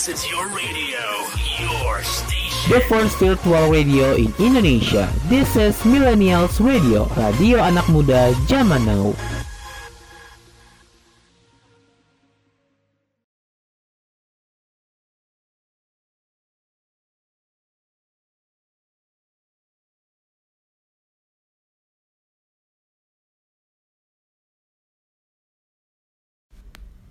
This is your radio, your station. The first virtual radio in Indonesia. This is Millennials Radio, radio anak muda zaman now.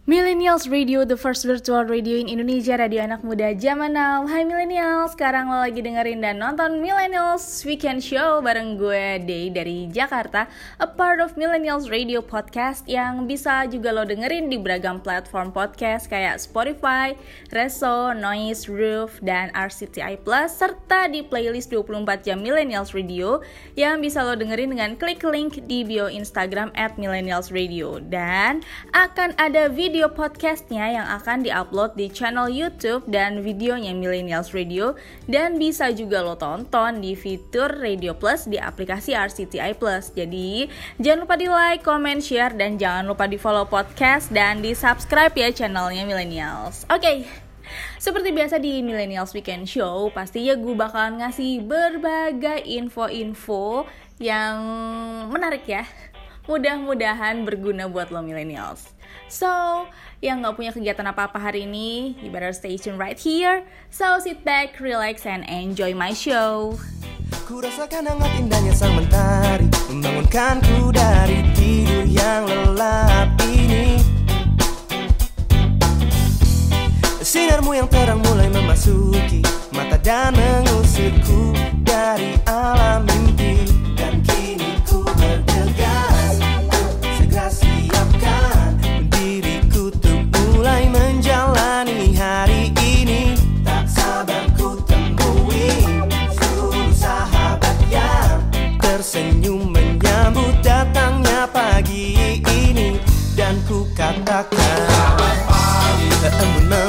Millennials Radio, the first virtual radio in Indonesia, radio anak muda zaman now. Hai Millennials, sekarang lo lagi dengerin dan nonton Millennials Weekend Show bareng gue Day dari Jakarta, a part of Millennials Radio Podcast yang bisa juga lo dengerin di beragam platform podcast kayak Spotify, Reso, Noise, Roof, dan RCTI Plus, serta di playlist 24 jam Millennials Radio yang bisa lo dengerin dengan klik link di bio Instagram at Millennials Radio. Dan akan ada video video podcastnya yang akan diupload di channel YouTube dan videonya Millennials Radio dan bisa juga lo tonton di fitur Radio Plus di aplikasi RCTI Plus. Jadi jangan lupa di like, comment, share dan jangan lupa di follow podcast dan di subscribe ya channelnya Millennials. Oke. Okay. Seperti biasa di Millennials Weekend Show, pastinya gue bakalan ngasih berbagai info-info yang menarik ya. Mudah-mudahan berguna buat lo millennials. So, yang gak punya kegiatan apa-apa hari ini, you better stay tuned right here. So, sit back, relax, and enjoy my show. Ku rasakan hangat indahnya sang mentari Membangunkanku dari tidur yang lelap ini Sinarmu yang terang mulai memasuki Mata dan mengusirku dari alam mimpi Dan kini ku bergegas Segera Tersenyum menyambut datangnya pagi ini. Dan ku katakan Embun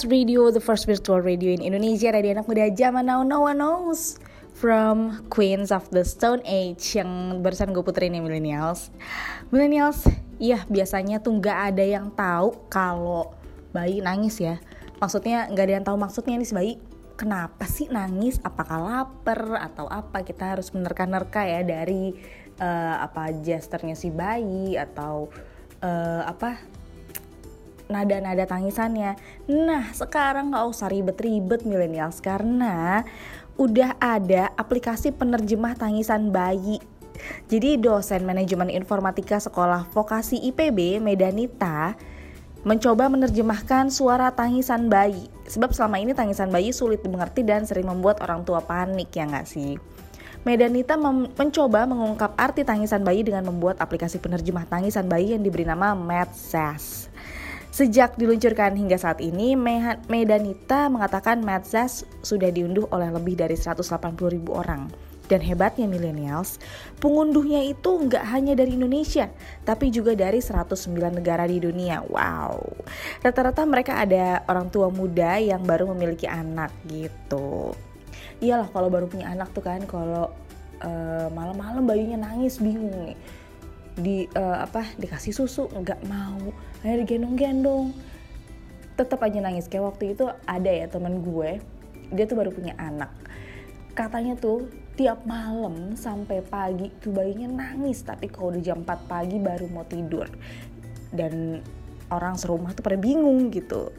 Millennials Radio, the first virtual radio in Indonesia, radio anak muda zaman now, no one knows. From Queens of the Stone Age yang barusan gue puterin ya Millennials. Millennials, iya biasanya tuh nggak ada yang tahu kalau bayi nangis ya. Maksudnya nggak ada yang tahu maksudnya nih si bayi kenapa sih nangis? Apakah lapar atau apa? Kita harus menerka-nerka ya dari eh, apa gesternya si bayi atau eh, apa nada-nada tangisannya. Nah, sekarang nggak usah ribet-ribet millennials karena udah ada aplikasi penerjemah tangisan bayi. Jadi dosen manajemen informatika sekolah vokasi IPB Medanita mencoba menerjemahkan suara tangisan bayi. Sebab selama ini tangisan bayi sulit dimengerti dan sering membuat orang tua panik ya nggak sih? Medanita mencoba mengungkap arti tangisan bayi dengan membuat aplikasi penerjemah tangisan bayi yang diberi nama Medzas. Sejak diluncurkan hingga saat ini, Medanita mengatakan Medzas sudah diunduh oleh lebih dari 180 ribu orang. Dan hebatnya millennials, pengunduhnya itu nggak hanya dari Indonesia, tapi juga dari 109 negara di dunia. Wow, rata-rata mereka ada orang tua muda yang baru memiliki anak gitu iyalah kalau baru punya anak tuh kan kalau uh, malam-malam bayinya nangis bingung nih di uh, apa dikasih susu nggak mau akhirnya digendong-gendong. Tetap aja nangis. Kayak waktu itu ada ya teman gue dia tuh baru punya anak. Katanya tuh tiap malam sampai pagi tuh bayinya nangis tapi kalau udah jam 4 pagi baru mau tidur. Dan orang serumah tuh pada bingung gitu.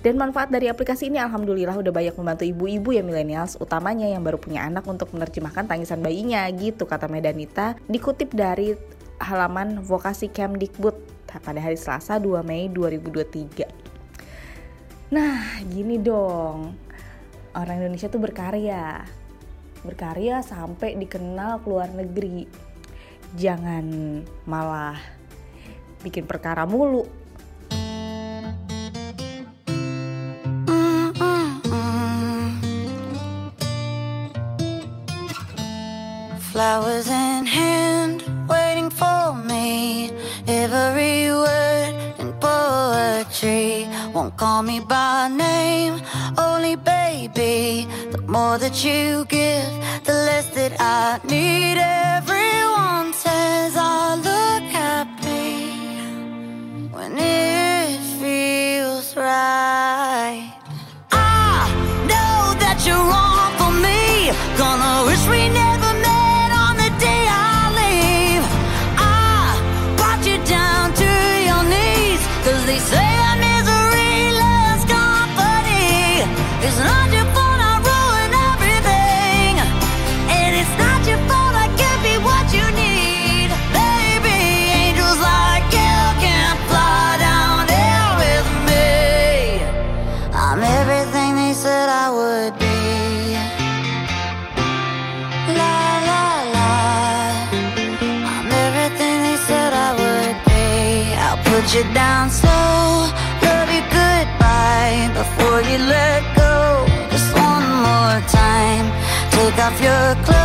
Dan manfaat dari aplikasi ini alhamdulillah udah banyak membantu ibu-ibu ya milenials, utamanya yang baru punya anak untuk menerjemahkan tangisan bayinya gitu kata Medanita dikutip dari halaman vokasi Kemdikbud pada hari Selasa 2 Mei 2023. Nah, gini dong. Orang Indonesia tuh berkarya. Berkarya sampai dikenal ke luar negeri. Jangan malah bikin perkara mulu flowers in won't call me by name, only baby. The more that you give, the less that I need. Everyone says I look if you're close.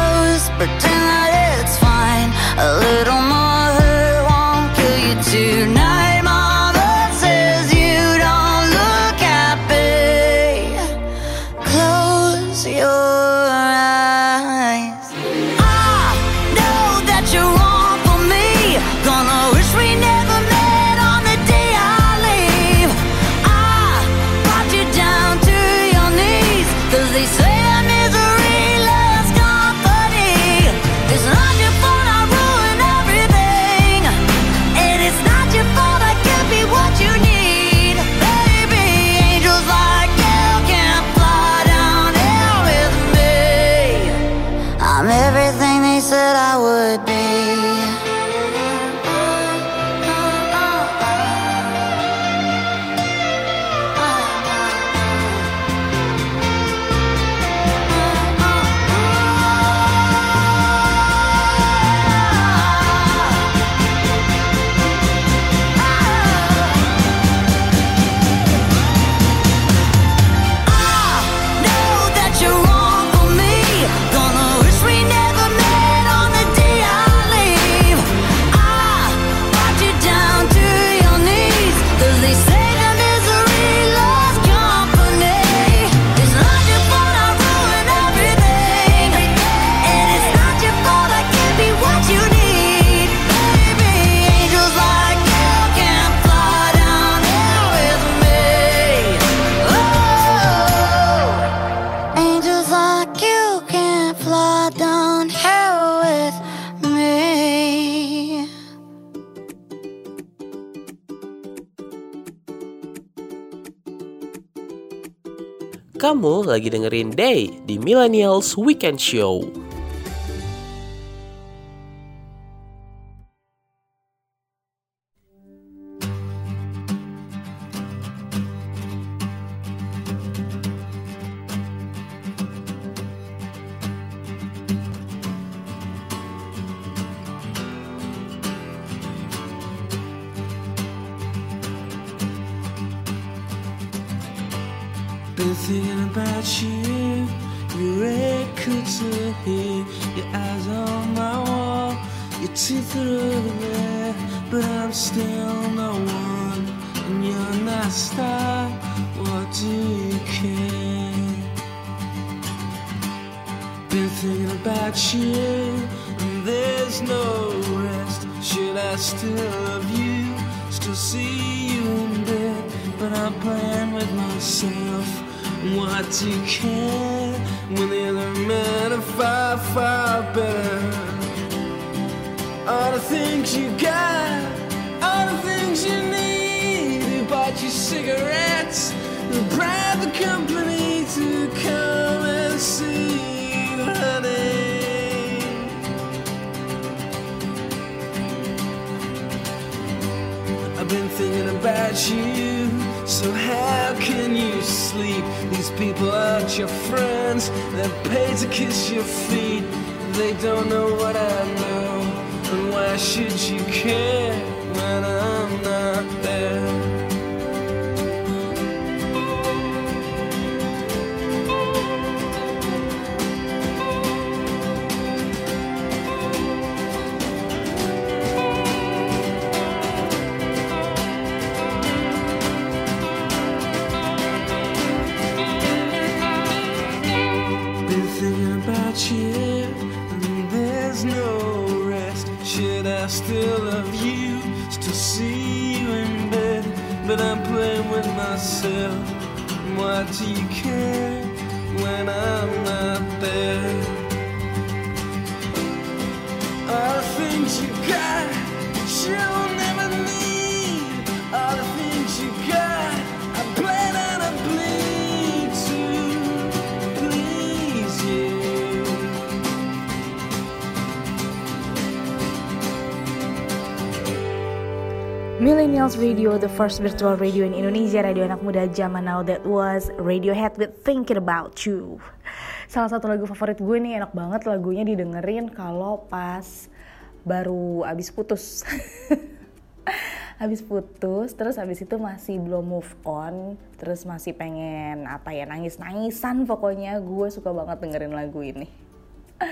Kamu lagi dengerin Day di Millennials Weekend Show. First virtual radio in Indonesia, radio anak muda zaman now that was Radiohead with Thinking About You. Salah satu lagu favorit gue nih enak banget lagunya didengerin kalau pas baru abis putus. habis putus, terus habis itu masih belum move on, terus masih pengen apa ya nangis-nangisan pokoknya gue suka banget dengerin lagu ini.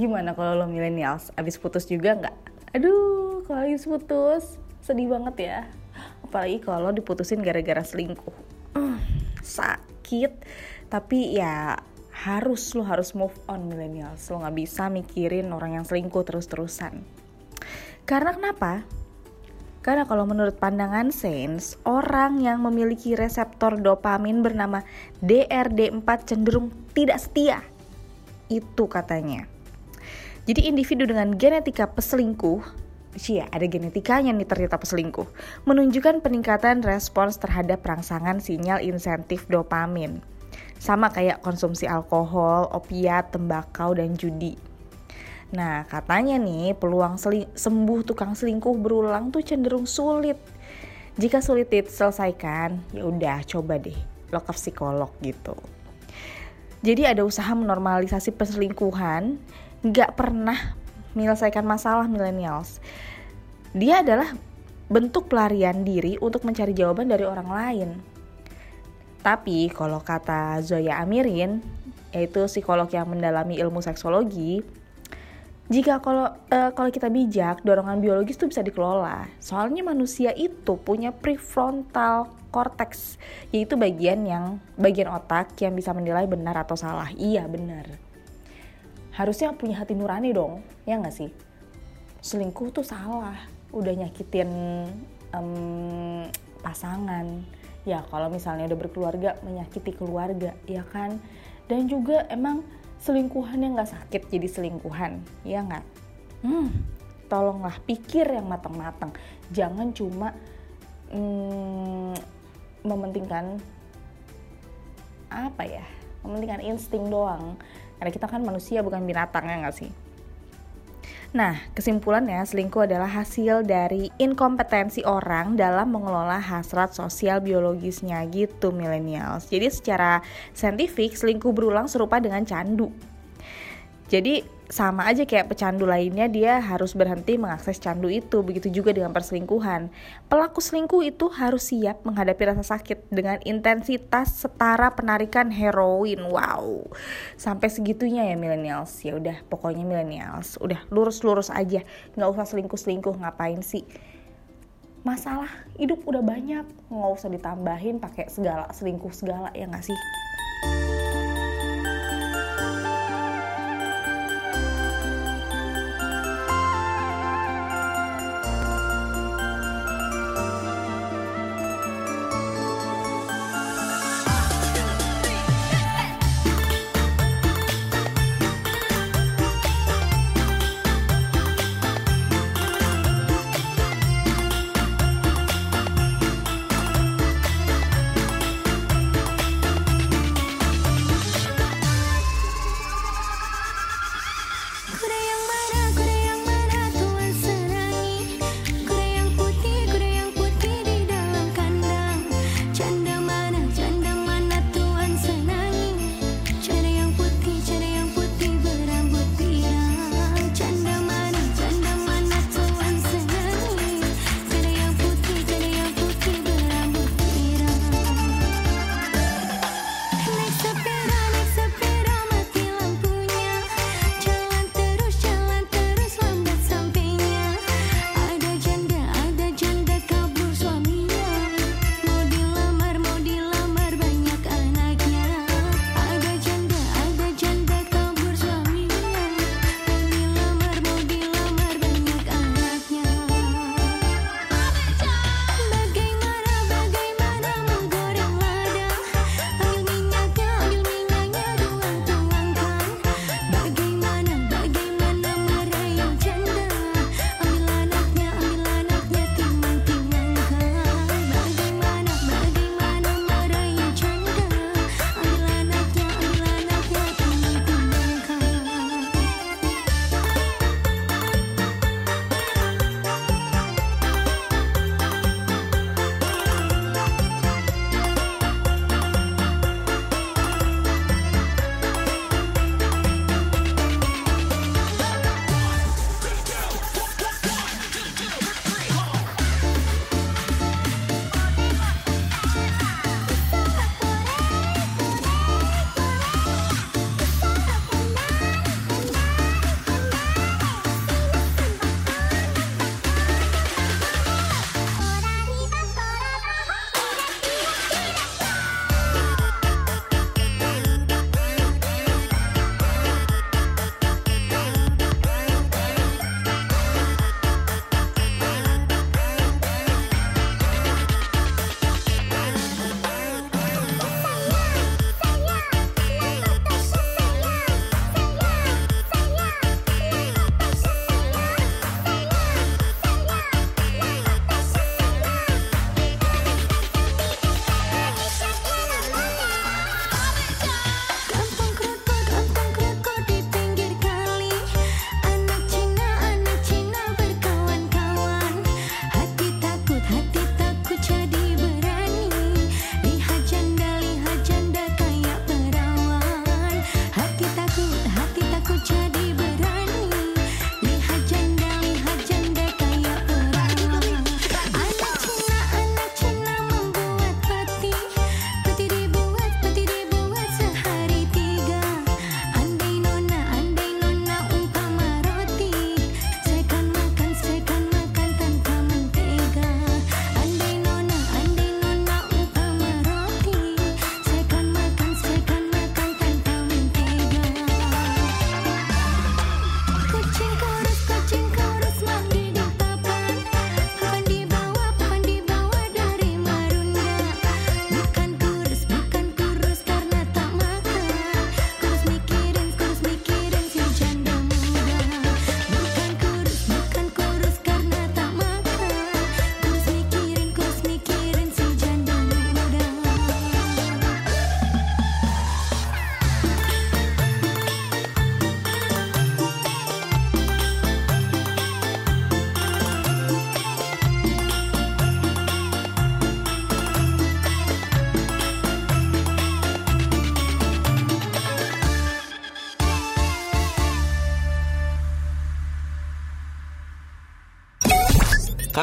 Gimana kalau lo millennials abis putus juga nggak? Aduh, kalau habis putus sedih banget ya. Apalagi kalau diputusin gara-gara selingkuh. Hmm, sakit, tapi ya harus lo harus move on millennials. Lo nggak bisa mikirin orang yang selingkuh terus-terusan. Karena kenapa? Karena kalau menurut pandangan sains, orang yang memiliki reseptor dopamin bernama DRD4 cenderung tidak setia. Itu katanya. Jadi individu dengan genetika peselingkuh Cia, ada genetikanya nih ternyata peselingkuh menunjukkan peningkatan respons terhadap rangsangan sinyal insentif dopamin. Sama kayak konsumsi alkohol, opiat, tembakau, dan judi. Nah, katanya nih peluang sembuh tukang selingkuh berulang tuh cenderung sulit. Jika sulit diselesaikan, ya udah coba deh lo ke psikolog gitu. Jadi ada usaha menormalisasi perselingkuhan, nggak pernah menyelesaikan masalah millennials. Dia adalah bentuk pelarian diri untuk mencari jawaban dari orang lain. Tapi kalau kata Zoya Amirin, yaitu psikolog yang mendalami ilmu seksologi, jika kalau eh, kalau kita bijak, dorongan biologis itu bisa dikelola. Soalnya manusia itu punya prefrontal cortex, yaitu bagian yang bagian otak yang bisa menilai benar atau salah. Iya, benar. Harusnya punya hati nurani dong, ya nggak sih? Selingkuh tuh salah, udah nyakitin em, pasangan. Ya kalau misalnya udah berkeluarga, menyakiti keluarga, ya kan? Dan juga emang selingkuhan yang nggak sakit jadi selingkuhan, ya nggak? Hmm, tolonglah pikir yang matang-matang, jangan cuma mm, mementingkan apa ya kepentingan insting doang karena kita kan manusia bukan binatang ya nggak sih Nah, kesimpulannya selingkuh adalah hasil dari inkompetensi orang dalam mengelola hasrat sosial biologisnya gitu millennials. Jadi secara saintifik selingkuh berulang serupa dengan candu. Jadi sama aja kayak pecandu lainnya dia harus berhenti mengakses candu itu begitu juga dengan perselingkuhan. Pelaku selingkuh itu harus siap menghadapi rasa sakit dengan intensitas setara penarikan heroin. Wow. Sampai segitunya ya millennials. Ya udah pokoknya millennials. Udah lurus-lurus aja. Nggak usah selingkuh-selingkuh ngapain sih? Masalah hidup udah banyak. Nggak usah ditambahin pakai segala selingkuh segala ya nggak sih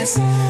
dance.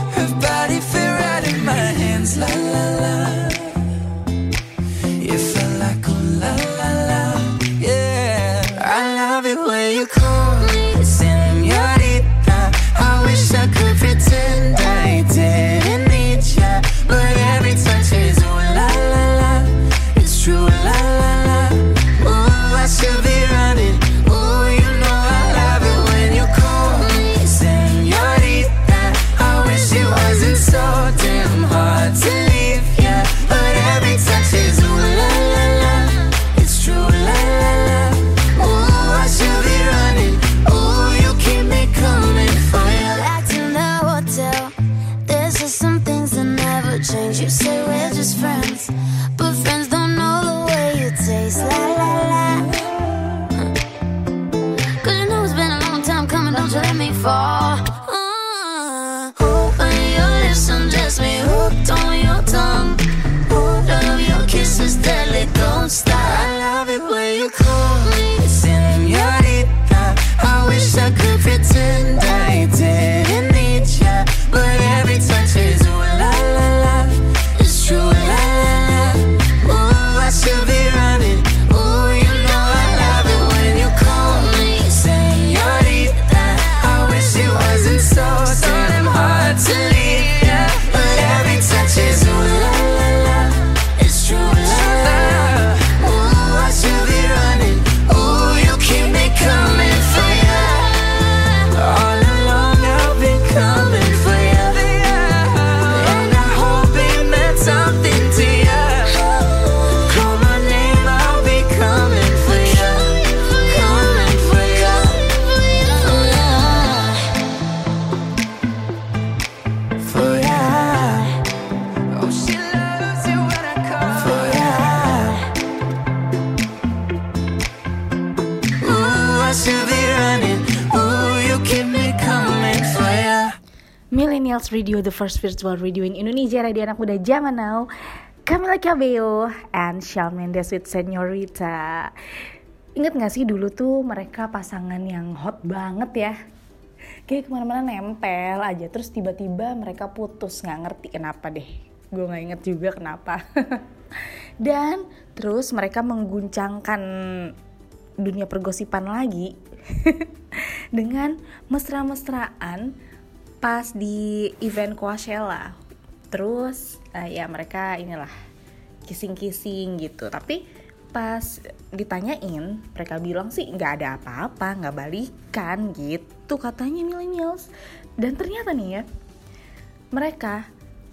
first virtual radio in Indonesia Radio Anak Muda Zaman Now. Camila Cabello and Shawn Mendes with Senorita. Ingat gak sih dulu tuh mereka pasangan yang hot banget ya? Kayak ke mana-mana nempel aja Terus tiba-tiba mereka putus. Gak ngerti kenapa deh. Gue gak inget juga kenapa. Dan terus mereka mengguncangkan dunia pergosipan lagi Dengan mesra-mesraan pas di event Coachella. Terus uh, ya mereka inilah kissing-kissing gitu. Tapi pas ditanyain mereka bilang sih nggak ada apa-apa nggak balikan gitu katanya millennials dan ternyata nih ya mereka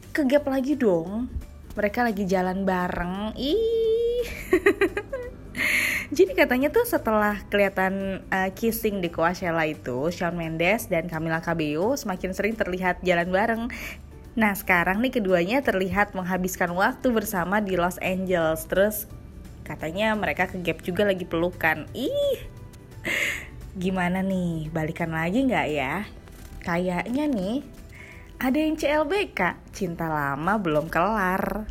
kegap lagi dong. Mereka lagi jalan bareng. Ih. Jadi katanya tuh setelah kelihatan uh, kissing di Coachella itu, Shawn Mendes dan Camila Cabello semakin sering terlihat jalan bareng. Nah sekarang nih keduanya terlihat menghabiskan waktu bersama di Los Angeles. Terus katanya mereka ke gap juga lagi pelukan. Ih, gimana nih? Balikan lagi nggak ya? Kayaknya nih ada yang CLBK, cinta lama belum kelar.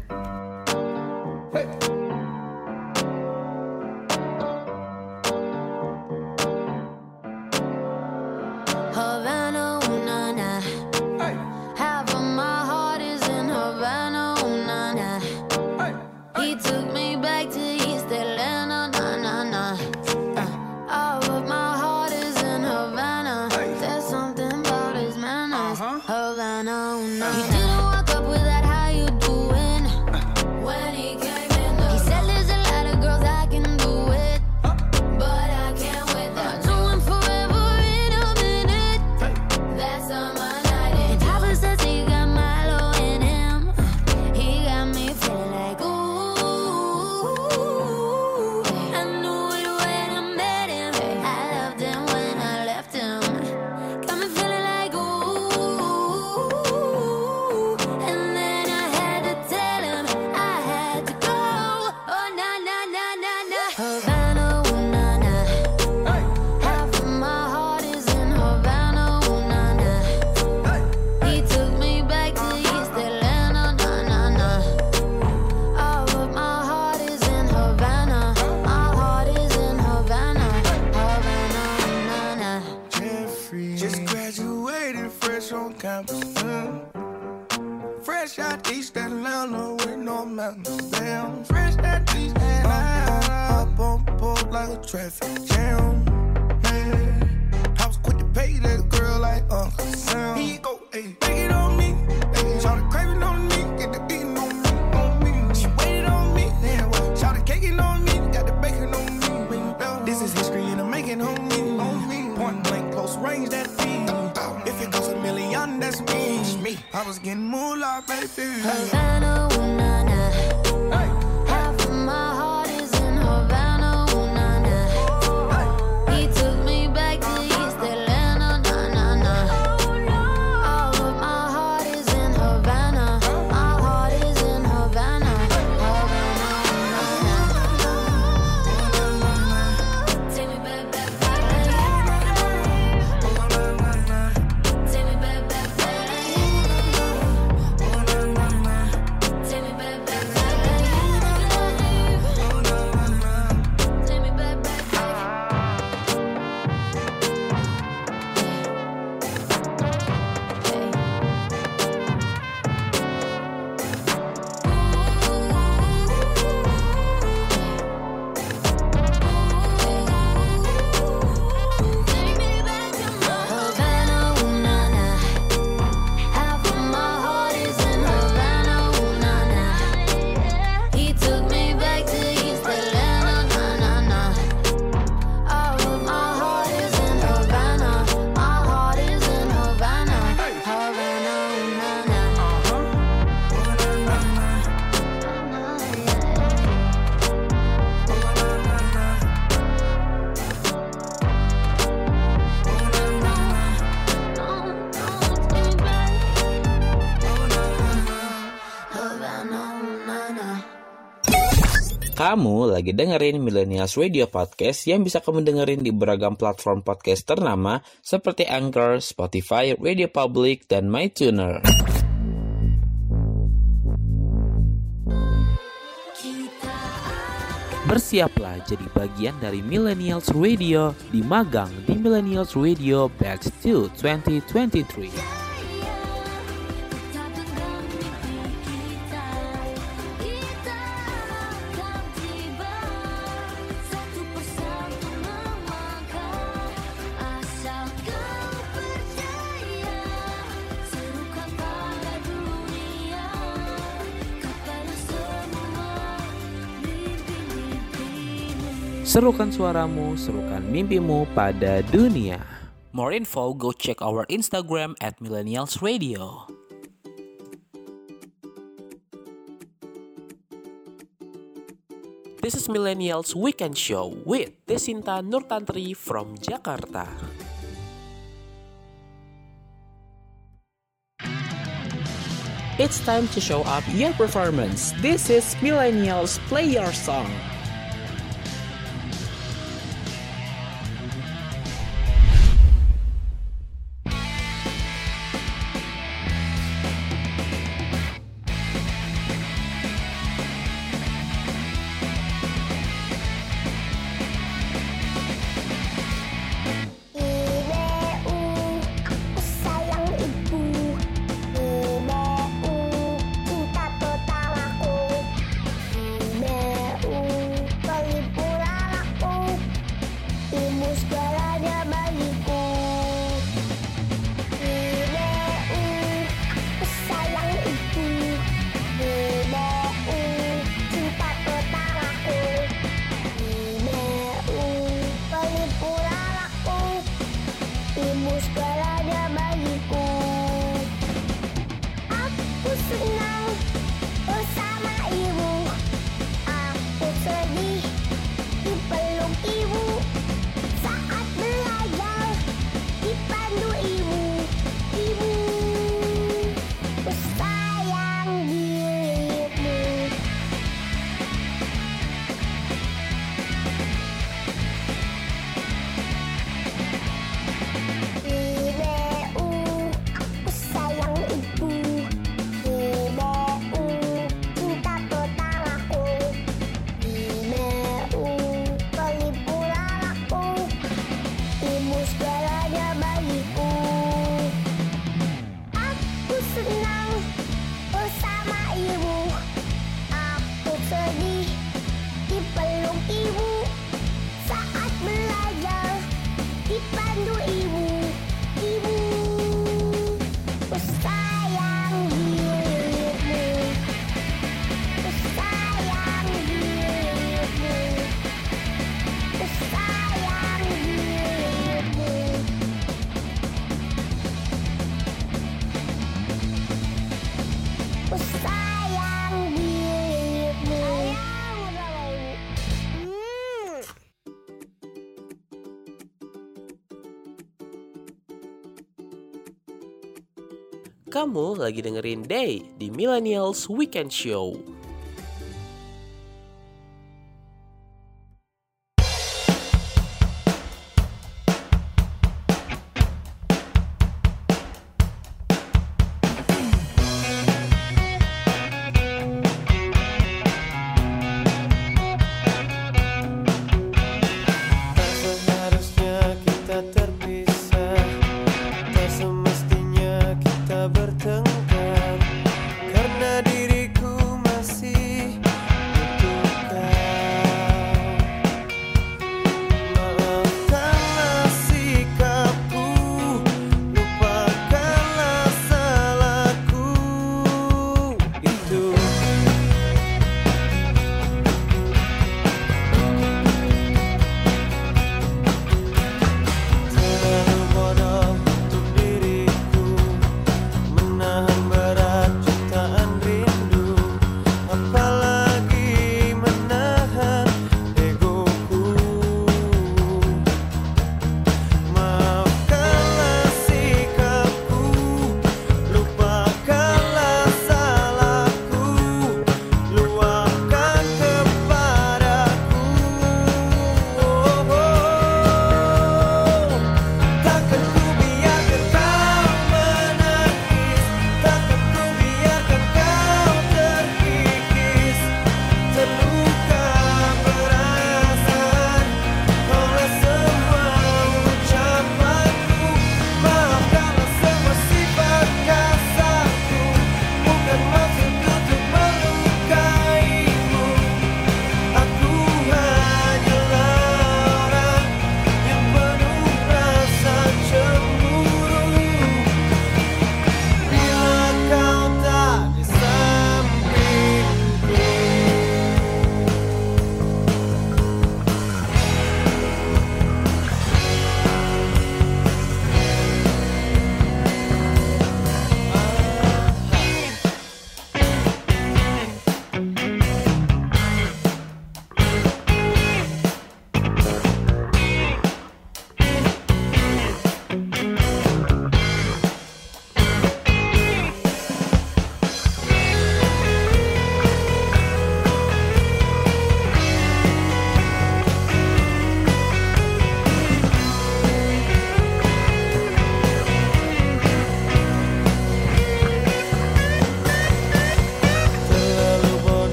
Hey. Kamu lagi dengerin Millennials Radio Podcast yang bisa kamu dengerin di beragam platform podcast ternama seperti Anchor, Spotify, Radio Public, dan MyTuner. Bersiaplah jadi bagian dari Millennials Radio di magang di Millennials Radio Batch 2 2023. Serukan suaramu, serukan mimpimu pada dunia. More info, go check our Instagram at Millennials Radio. This is Millennials Weekend Show with Desinta Nurtantri from Jakarta. It's time to show up your performance. This is Millennials Play Your Song. Kamu lagi dengerin Day di Millennials Weekend Show.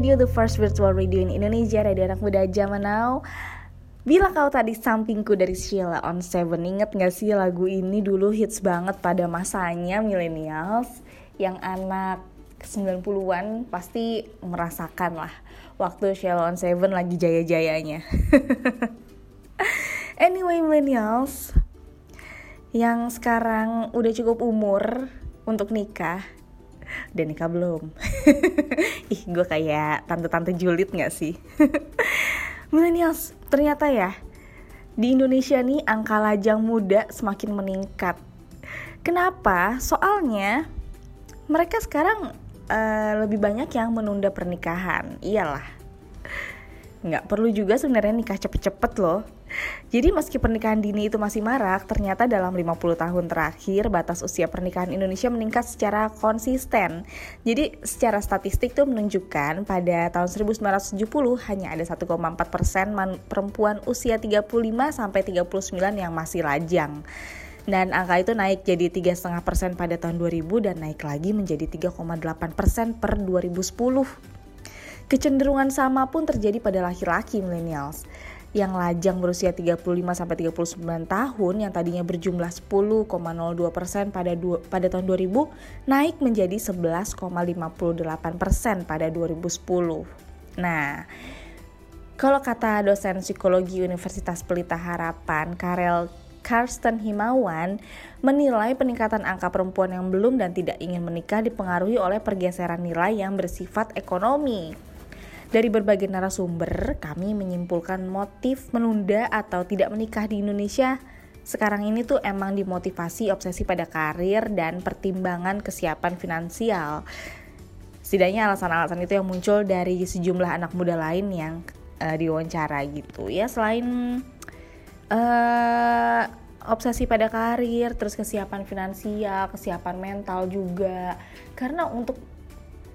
Radio, the first virtual radio in Indonesia, radio anak muda zaman now. Bila kau tadi sampingku dari Sheila on Seven, inget gak sih lagu ini dulu hits banget pada masanya millennials yang anak 90-an pasti merasakan lah waktu Sheila on Seven lagi jaya-jayanya. anyway millennials, yang sekarang udah cukup umur untuk nikah udah nikah belum? Ih, gue kayak tante-tante julid gak sih? Millennials, ternyata ya, di Indonesia nih angka lajang muda semakin meningkat. Kenapa? Soalnya mereka sekarang eh, lebih banyak yang menunda pernikahan. Iyalah, nggak perlu juga sebenarnya nikah cepet-cepet loh. Jadi meski pernikahan dini itu masih marak, ternyata dalam 50 tahun terakhir batas usia pernikahan Indonesia meningkat secara konsisten. Jadi secara statistik tuh menunjukkan pada tahun 1970 hanya ada 1,4 persen perempuan usia 35 sampai 39 yang masih lajang. Dan angka itu naik jadi 3,5 persen pada tahun 2000 dan naik lagi menjadi 3,8 persen per 2010. Kecenderungan sama pun terjadi pada laki-laki millennials yang lajang berusia 35 sampai 39 tahun yang tadinya berjumlah 10,02% pada du- pada tahun 2000 naik menjadi 11,58% pada 2010. Nah, kalau kata dosen psikologi Universitas Pelita Harapan, Karel Karsten Himawan menilai peningkatan angka perempuan yang belum dan tidak ingin menikah dipengaruhi oleh pergeseran nilai yang bersifat ekonomi. Dari berbagai narasumber, kami menyimpulkan motif menunda atau tidak menikah di Indonesia sekarang ini tuh emang dimotivasi obsesi pada karir dan pertimbangan kesiapan finansial. Setidaknya alasan-alasan itu yang muncul dari sejumlah anak muda lain yang uh, diwawancara gitu ya. Selain uh, obsesi pada karir, terus kesiapan finansial, kesiapan mental juga. Karena untuk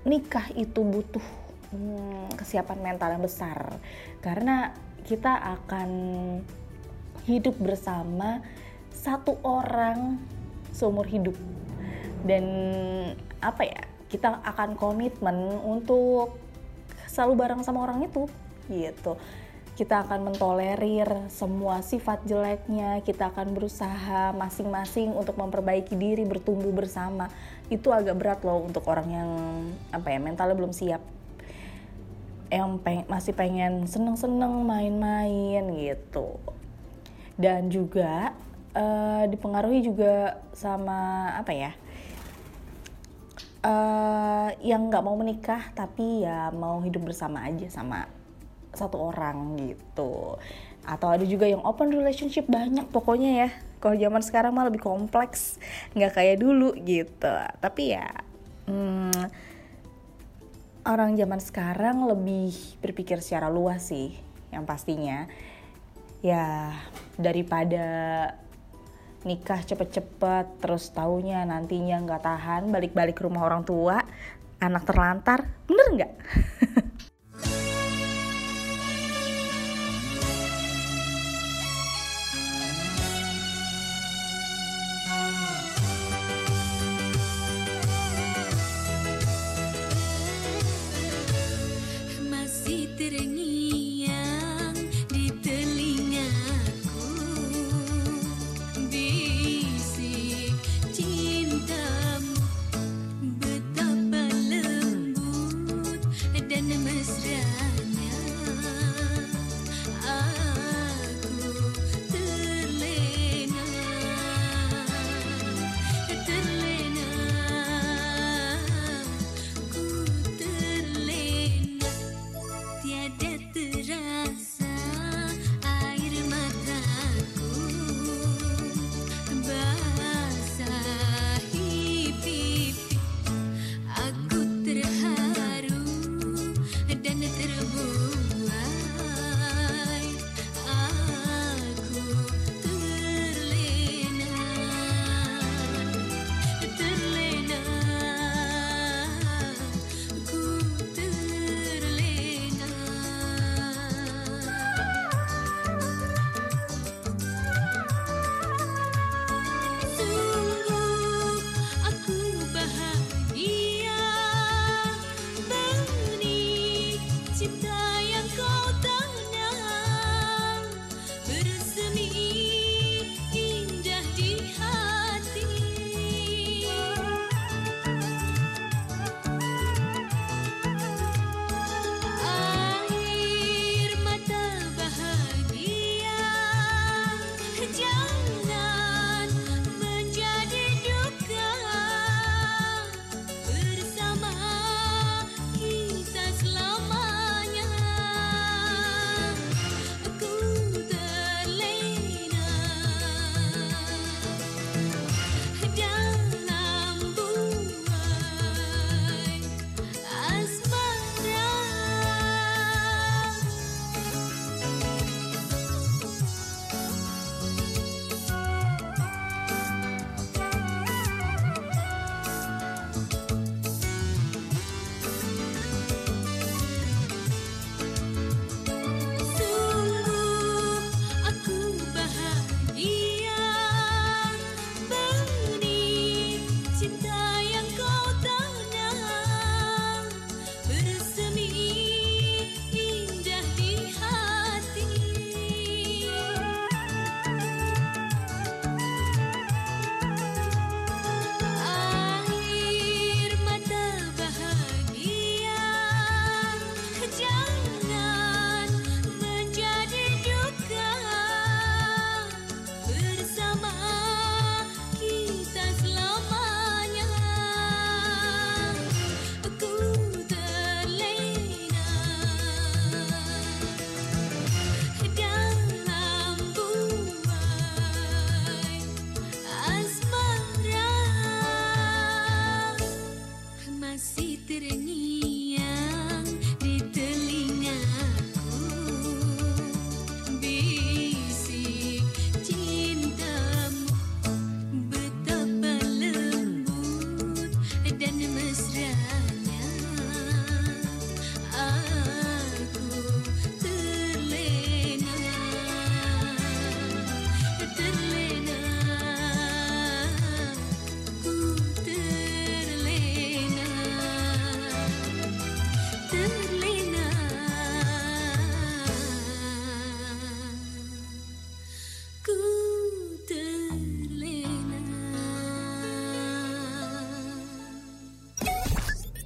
nikah itu butuh hmm, kesiapan mental yang besar. Karena kita akan hidup bersama satu orang seumur hidup. Dan apa ya kita akan komitmen untuk selalu bareng sama orang itu gitu. Kita akan mentolerir semua sifat jeleknya, kita akan berusaha masing-masing untuk memperbaiki diri, bertumbuh bersama. Itu agak berat loh untuk orang yang apa ya mentalnya belum siap yang peng masih pengen seneng-seneng main-main gitu. Dan juga uh, dipengaruhi juga sama apa ya uh, yang nggak mau menikah tapi ya mau hidup bersama aja sama satu orang gitu. Atau ada juga yang open relationship banyak pokoknya ya. Kalau zaman sekarang mah lebih kompleks nggak kayak dulu gitu. Tapi ya hmm, orang zaman sekarang lebih berpikir secara luas sih yang pastinya. Ya daripada nikah cepet-cepet terus taunya nantinya nggak tahan balik-balik rumah orang tua anak terlantar bener nggak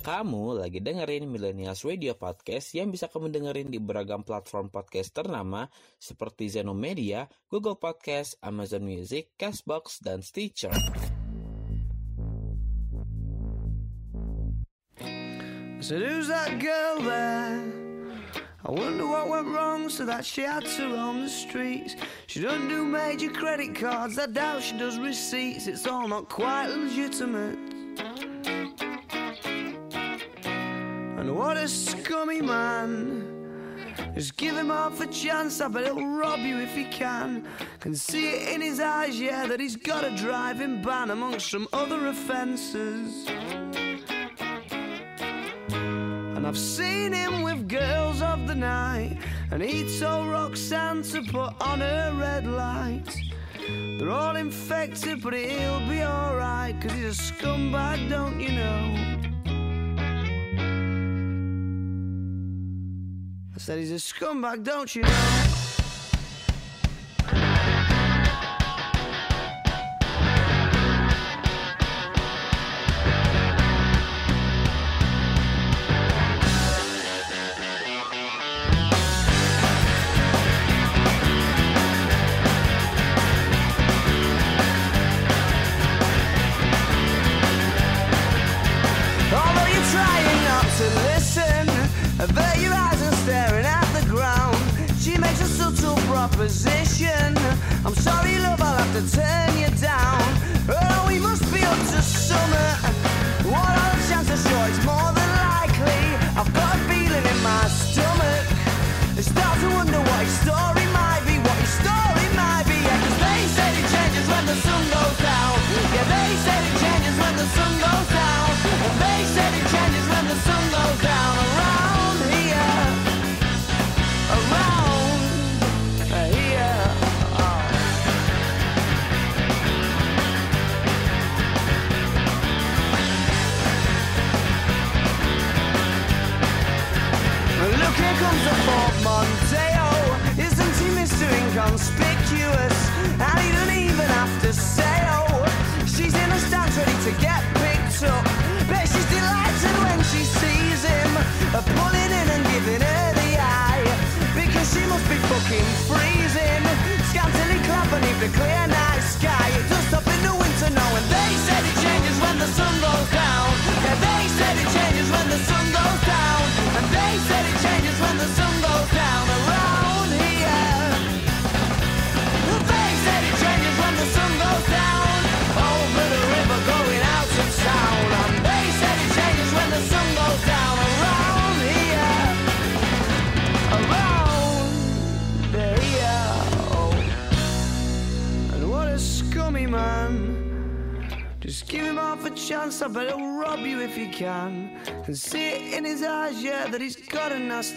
Kamu lagi dengerin Millennials Radio Podcast yang bisa kamu dengerin di beragam platform podcast ternama seperti Zeno Media, Google Podcast, Amazon Music, Castbox, dan Stitcher. Said, Who's that girl there? I wonder what went wrong so that she had to roam the streets. She doesn't do major credit cards, I doubt she does receipts. It's all not quite legitimate. And what a scummy man. Just give him half a chance, I bet he'll rob you if he can. Can see it in his eyes, yeah, that he's got a driving ban amongst some other offences. And I've seen him with girls of the night. And he told Roxanne to put on her red light. They're all infected, but he'll be alright. Cause he's a scumbag, don't you know? Said he's a scumbag, don't you know?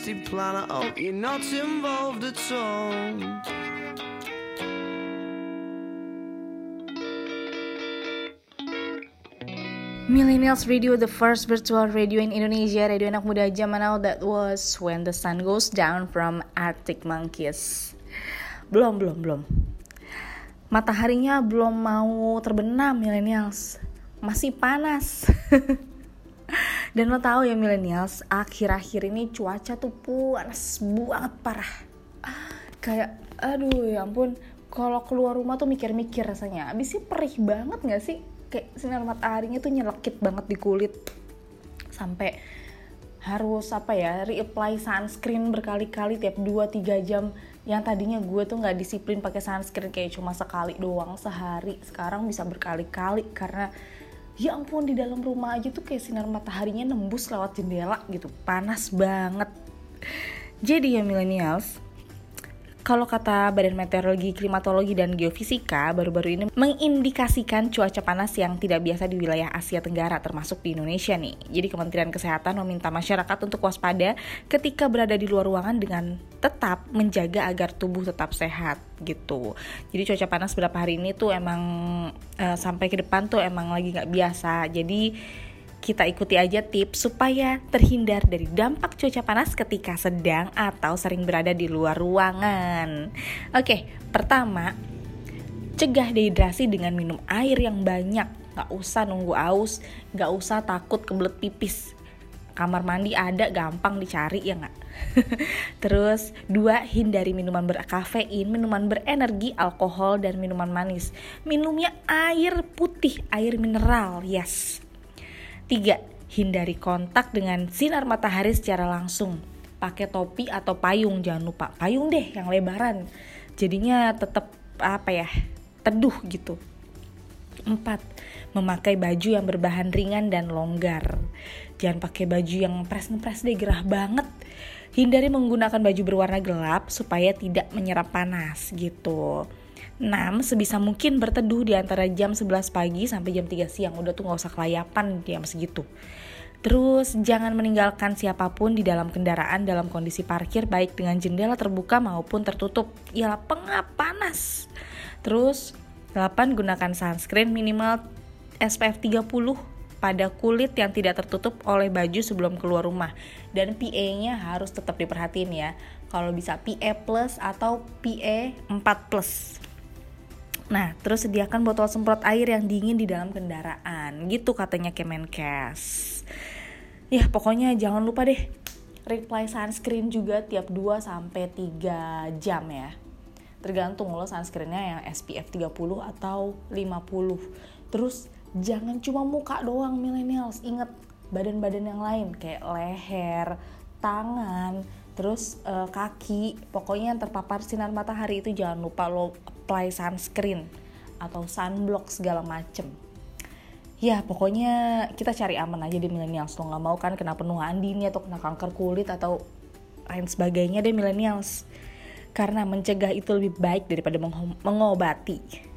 Got a nasty plan. I hope you're not involved at all. Millennials Radio, the first virtual radio in Indonesia, radio anak muda zaman now that was When the Sun Goes Down from Arctic Monkeys. Belum, belum, belum. Mataharinya belum mau terbenam, Millennials. Masih panas. Dan lo tahu ya Millennials, akhir-akhir ini cuaca tuh panas banget parah. Kayak, aduh ya ampun, kalau keluar rumah tuh mikir-mikir rasanya. Abis sih perih banget gak sih? Kayak sinar mataharinya tuh nyelekit banget di kulit. Sampai harus apa ya, reapply sunscreen berkali-kali tiap 2-3 jam. Yang tadinya gue tuh nggak disiplin pakai sunscreen kayak cuma sekali doang sehari. Sekarang bisa berkali-kali karena ya ampun di dalam rumah aja tuh kayak sinar mataharinya nembus lewat jendela gitu. Panas banget. Jadi ya millennials kalau kata Badan Meteorologi, Klimatologi, dan Geofisika, baru-baru ini mengindikasikan cuaca panas yang tidak biasa di wilayah Asia Tenggara, termasuk di Indonesia nih. Jadi Kementerian Kesehatan meminta masyarakat untuk waspada ketika berada di luar ruangan dengan tetap menjaga agar tubuh tetap sehat gitu. Jadi cuaca panas beberapa hari ini tuh emang uh, sampai ke depan tuh emang lagi nggak biasa. Jadi kita ikuti aja tips supaya terhindar dari dampak cuaca panas ketika sedang atau sering berada di luar ruangan. Oke, pertama, cegah dehidrasi dengan minum air yang banyak. Gak usah nunggu aus, gak usah takut kebelet pipis. Kamar mandi ada, gampang dicari ya nggak? Terus, dua, hindari minuman berkafein, minuman berenergi, alkohol, dan minuman manis. Minumnya air putih, air mineral, yes. 3. Hindari kontak dengan sinar matahari secara langsung. Pakai topi atau payung, jangan lupa payung deh yang lebaran. Jadinya tetap apa ya? teduh gitu. 4. Memakai baju yang berbahan ringan dan longgar. Jangan pakai baju yang pres-pres deh gerah banget. Hindari menggunakan baju berwarna gelap supaya tidak menyerap panas gitu. 6. Sebisa mungkin berteduh di antara jam 11 pagi sampai jam 3 siang. Udah tuh gak usah kelayapan jam segitu. Terus jangan meninggalkan siapa pun di dalam kendaraan dalam kondisi parkir baik dengan jendela terbuka maupun tertutup. Ya pengap panas. Terus 8. Gunakan sunscreen minimal SPF 30 pada kulit yang tidak tertutup oleh baju sebelum keluar rumah. Dan PA-nya harus tetap diperhatiin ya. Kalau bisa PA plus atau PA 4 plus. Nah, terus sediakan botol semprot air yang dingin di dalam kendaraan. Gitu katanya Kemenkes. Ya, pokoknya jangan lupa deh reply sunscreen juga tiap 2 sampai 3 jam ya. Tergantung lo sunscreennya yang SPF 30 atau 50. Terus jangan cuma muka doang millennials. Ingat badan-badan yang lain kayak leher, tangan, terus uh, kaki pokoknya yang terpapar sinar matahari itu jangan lupa lo apply sunscreen atau sunblock segala macem. Ya pokoknya kita cari aman aja di millennials. Lo nggak mau kan kena penuaan dini atau kena kanker kulit atau lain sebagainya deh millennials. Karena mencegah itu lebih baik daripada mengobati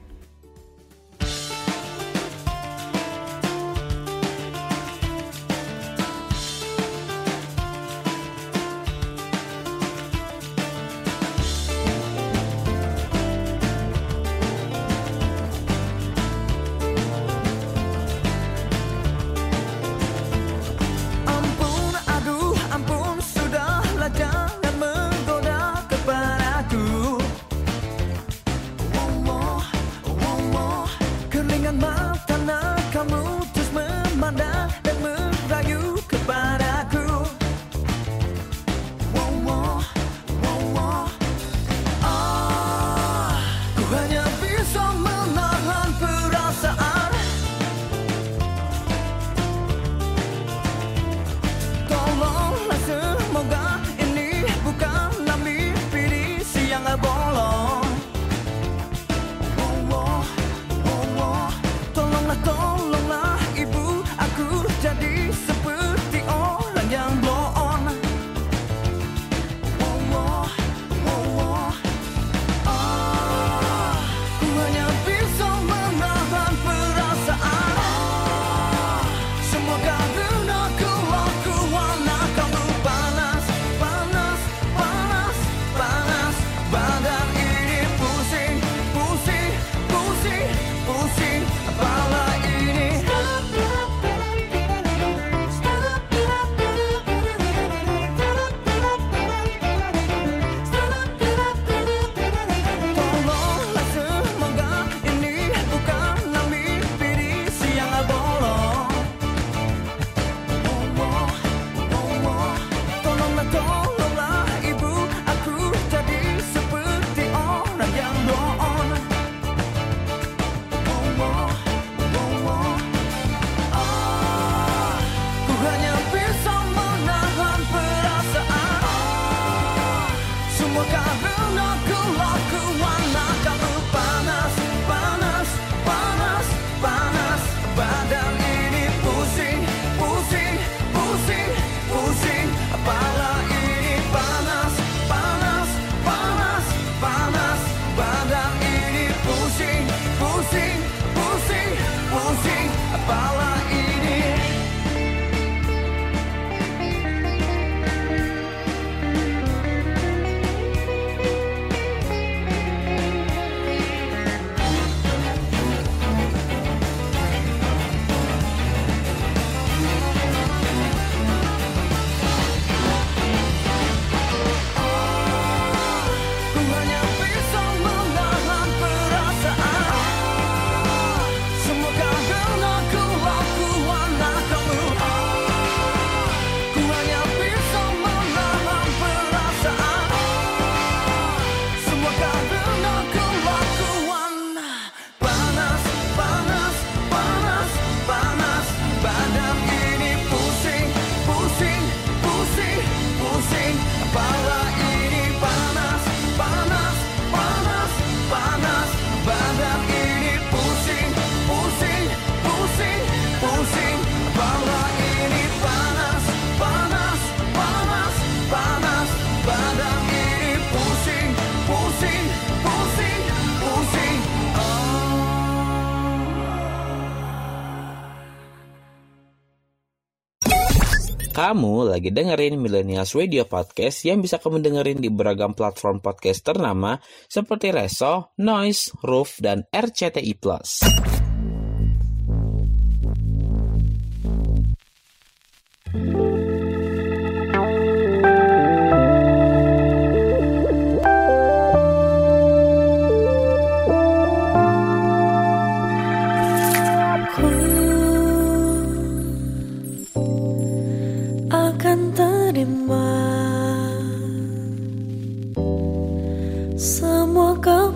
Kamu lagi dengerin Millennials Radio Podcast yang bisa kamu dengerin di beragam platform podcast ternama seperti Reso, Noise, Roof, dan RCTI+.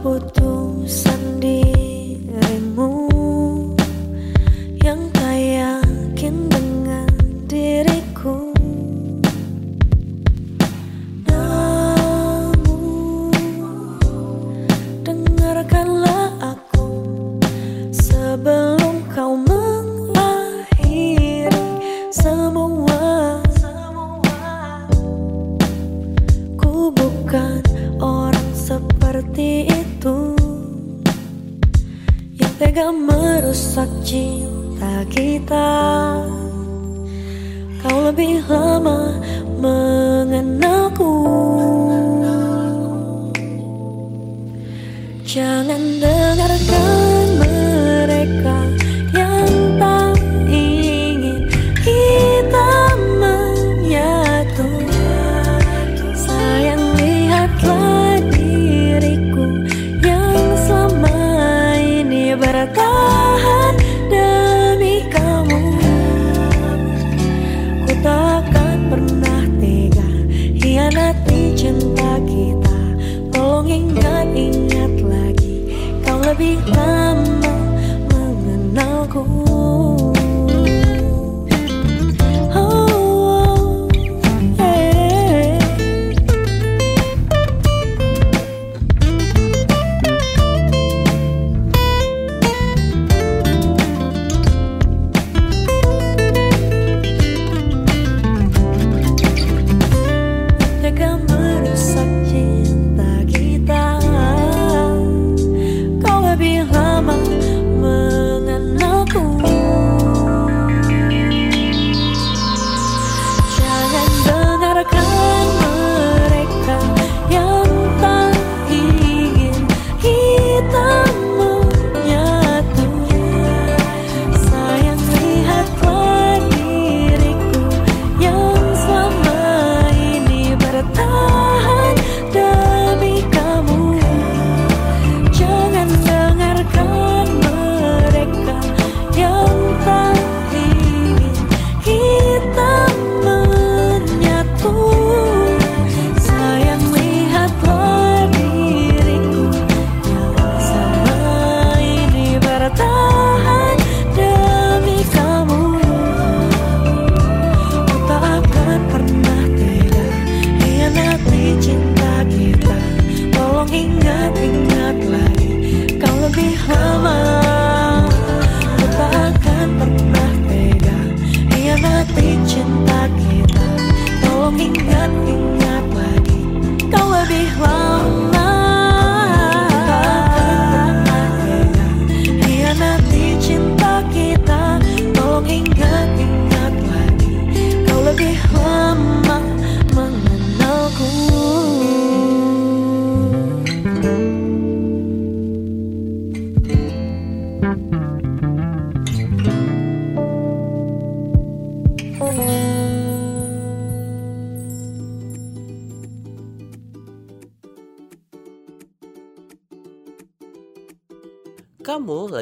Robot.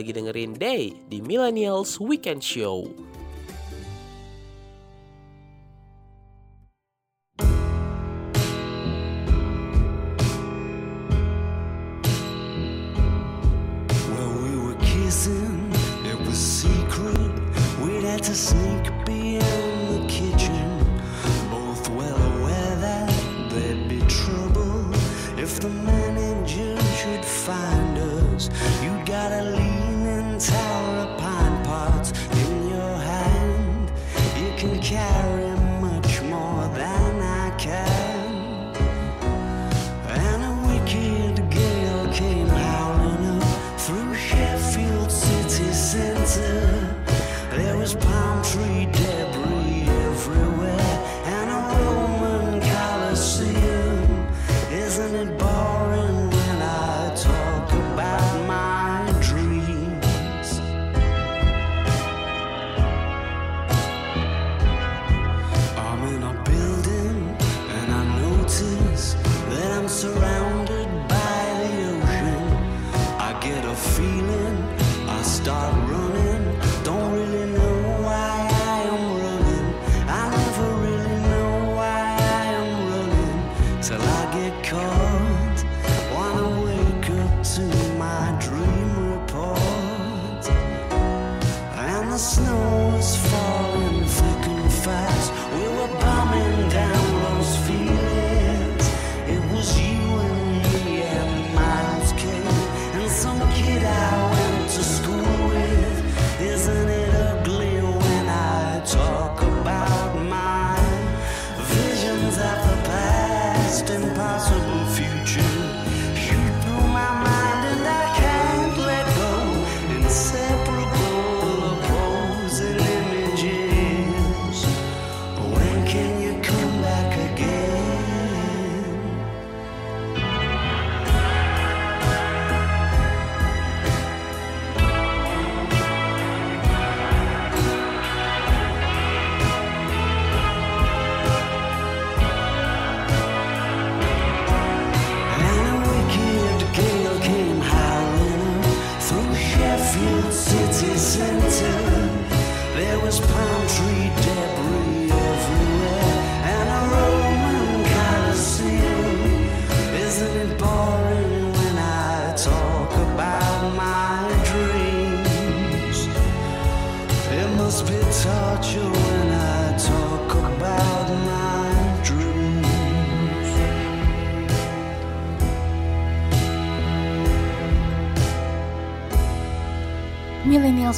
lagi dengerin Day di Millennials Weekend Show. Well, we were kissing, it was secret. We had to sneak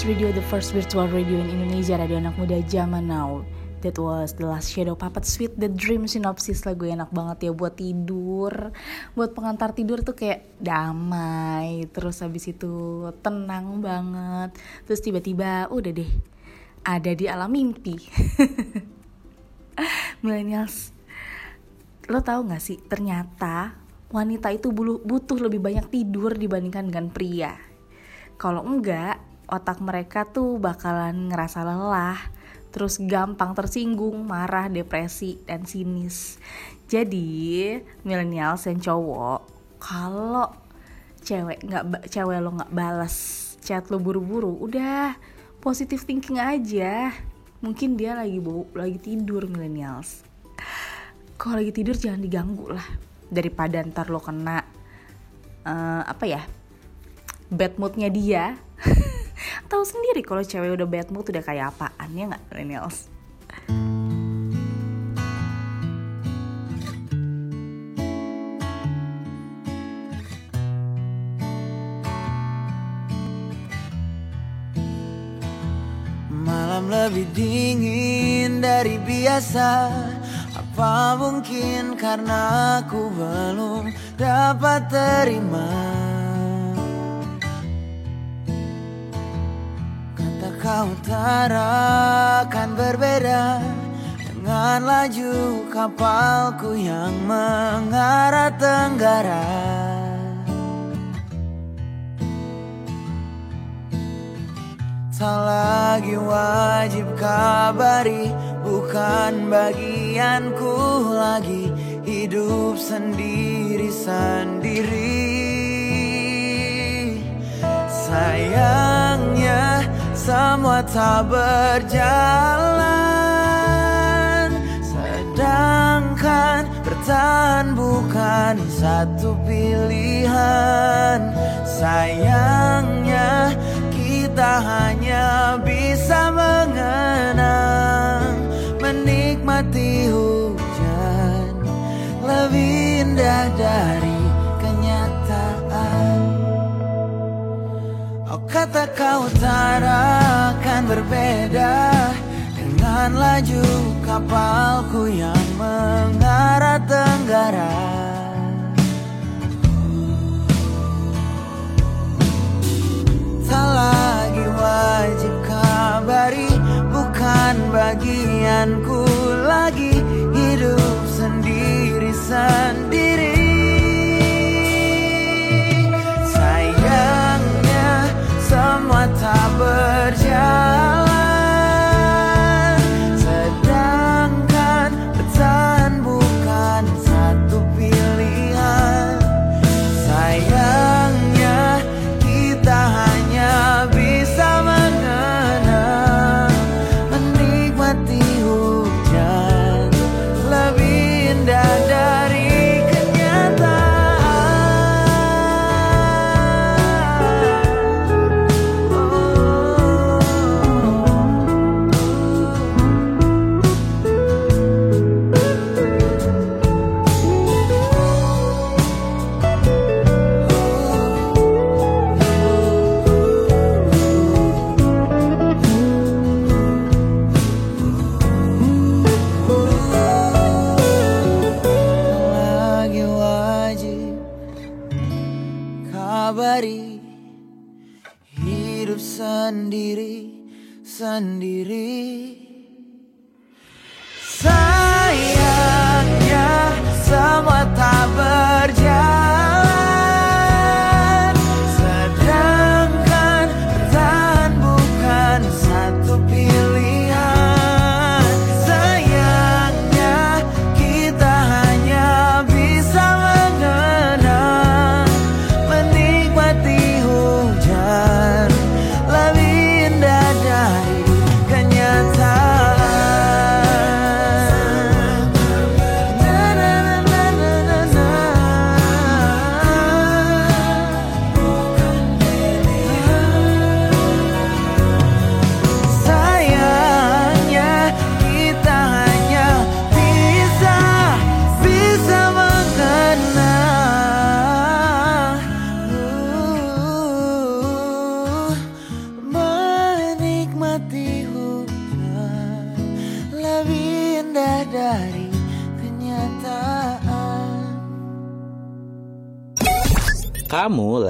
Radio, the first virtual radio in Indonesia, radio anak muda zaman now. That was The Last Shadow Puppet Sweet The Dream Synopsis lagu enak banget ya buat tidur. Buat pengantar tidur tuh kayak damai Terus habis itu tenang banget. Terus tiba-tiba udah deh ada di alam mimpi. Millennials Lo tahu gak sih ternyata wanita itu butuh lebih banyak tidur dibandingkan dengan pria. Kalau enggak otak mereka tuh bakalan ngerasa lelah terus gampang tersinggung, marah, depresi, dan sinis. Jadi, milenial dan cowok, kalau cewek nggak cewek lo nggak balas chat lo buru-buru, udah positive thinking aja. Mungkin dia lagi bau, lagi tidur millennials. Kalau lagi tidur jangan diganggu lah. Daripada ntar lo kena eh, apa ya bad moodnya dia. Tahu sendiri kalau cewek udah bad mood udah kayak apaan ya nggak millennials? Malam lebih dingin dari biasa Apa mungkin karena aku belum dapat terima kau utara kan berbeda Dengan laju kapalku yang mengarah tenggara. Tak lagi wajib kabari Bukan bagianku lagi. Hidup sendiri-sendiri Sayangnya semua tak berjalan. Sedangkan bertahan bukan satu pilihan. Sayangnya kita hanya bisa mengenang Menikmati hujan. Lebih indah dari kata kau utara kan berbeda. Dengan laju kapalku yang mengarah tenggara. Tak lagi wajib kabari Bukan bagianku lagi. Hidup sendiri-sendiri berjalan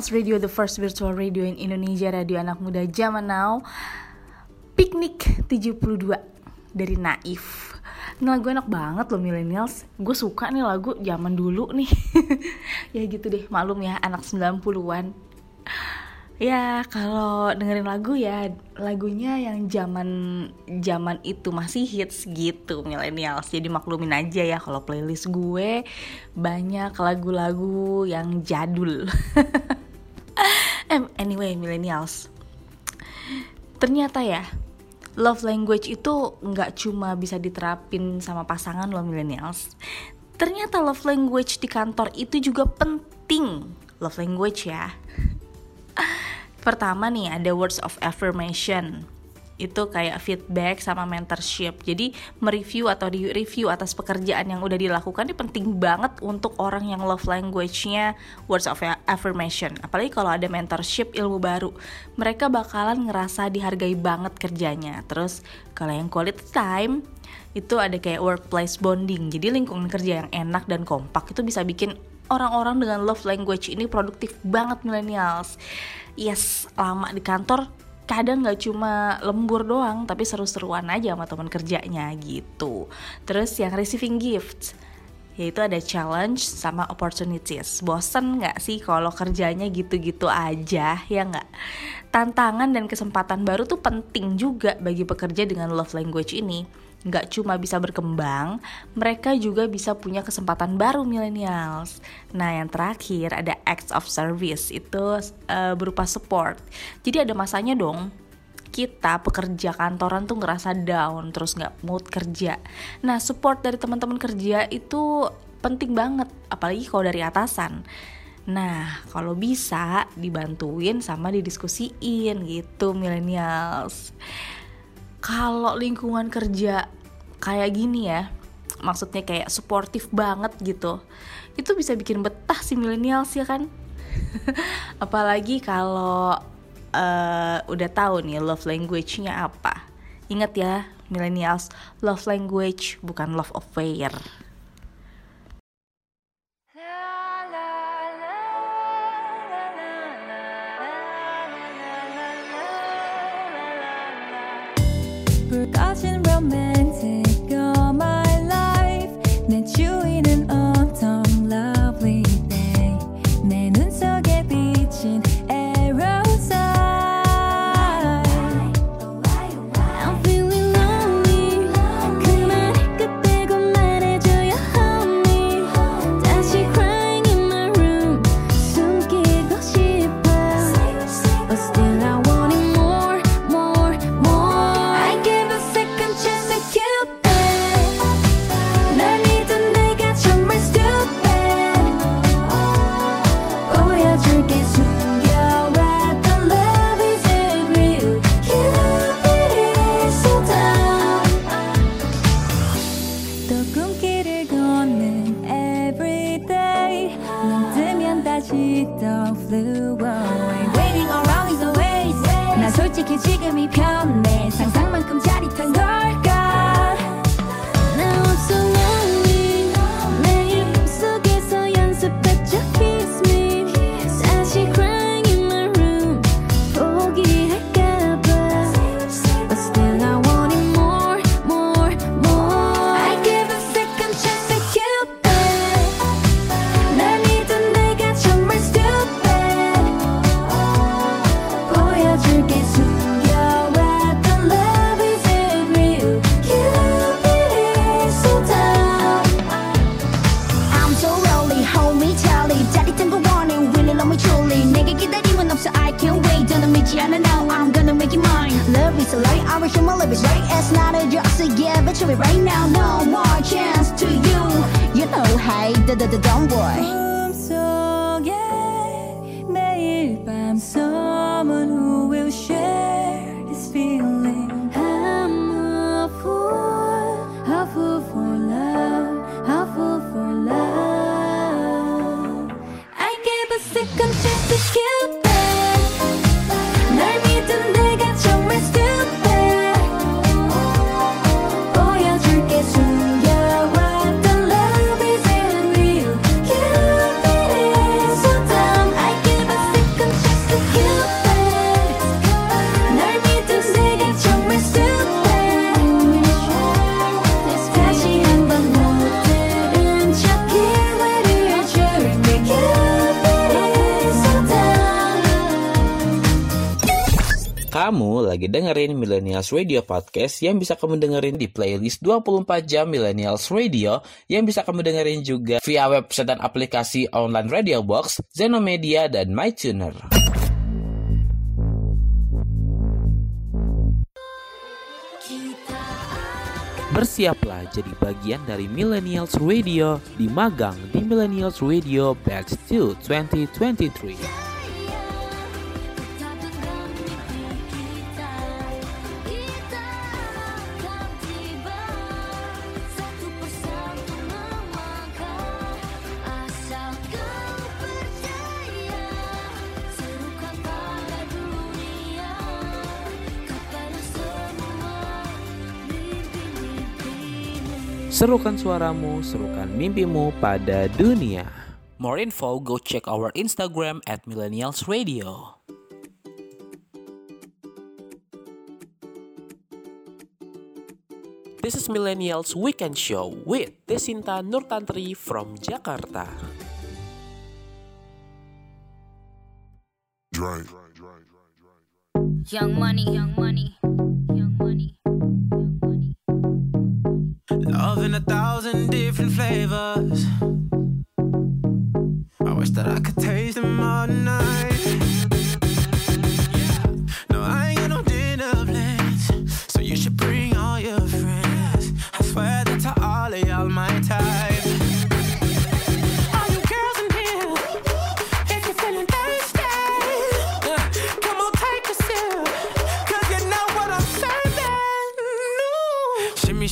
Millennials Radio, the first virtual radio in Indonesia, radio anak muda zaman now. Piknik 72 dari Naif. Ini lagu enak banget loh Millennials. Gue suka nih lagu zaman dulu nih. ya gitu deh, maklum ya anak 90-an. Ya kalau dengerin lagu ya lagunya yang zaman zaman itu masih hits gitu millennials. Jadi maklumin aja ya kalau playlist gue banyak lagu-lagu yang jadul. Anyway millennials. Ternyata ya love language itu nggak cuma bisa diterapin sama pasangan lo millennials. Ternyata love language di kantor itu juga penting. Love language ya. Pertama nih ada words of affirmation. Itu kayak feedback sama mentorship. Jadi mereview atau di review atas pekerjaan yang udah dilakukan ini penting banget untuk orang yang love language-nya words of affirmation. Apalagi kalau ada mentorship ilmu baru. Mereka bakalan ngerasa dihargai banget kerjanya. Terus kalau yang quality time itu ada kayak workplace bonding. Jadi lingkungan kerja yang enak dan kompak itu bisa bikin orang-orang dengan love language ini produktif banget millennials. Yes, lama di kantor kadang nggak cuma lembur doang tapi seru-seruan aja sama teman kerjanya gitu terus yang receiving gifts yaitu ada challenge sama opportunities. Bosen nggak sih kalau kerjanya gitu-gitu aja, ya nggak? Tantangan dan kesempatan baru tuh penting juga bagi pekerja dengan love language ini nggak cuma bisa berkembang, mereka juga bisa punya kesempatan baru millennials. Nah, yang terakhir ada acts of service itu uh, berupa support. Jadi ada masanya dong kita pekerja kantoran tuh ngerasa down terus nggak mood kerja. Nah, support dari teman-teman kerja itu penting banget, apalagi kalau dari atasan. Nah, kalau bisa dibantuin sama didiskusiin gitu millennials kalau lingkungan kerja kayak gini ya maksudnya kayak suportif banget gitu itu bisa bikin betah si milenials ya kan? Apalagi kalau uh, udah tahu nih love language-nya apa. Ingat ya millennials love language bukan love affair. forgotten romances. Millennials Radio Podcast yang bisa kamu dengerin di playlist 24 jam Millennials Radio yang bisa kamu dengerin juga via website dan aplikasi online Radio Box, Zenomedia, dan MyTuner. Bersiaplah jadi bagian dari Millennials Radio di magang di Millennials Radio Batch 2 2023. Serukan suaramu, serukan mimpimu pada dunia. More info, go check our Instagram at Millennials Radio. This is Millennials Weekend Show with Desinta Nurtantri from Jakarta. Young money, young money. Love in a thousand different flavors. I wish that I could taste them all night.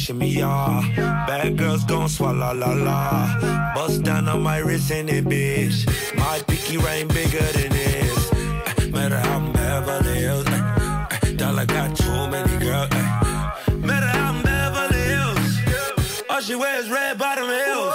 shimmy, shimmy, yeah. Bad girls gon' swallow la la. Bust down on my wrist in it, bitch. My pinky ring bigger than this. Eh, Matter how I'm Beverly Hills. eh, eh, Dollar got too many girls. Matter how I'm Beverly Hills. All she wears red bottom heels.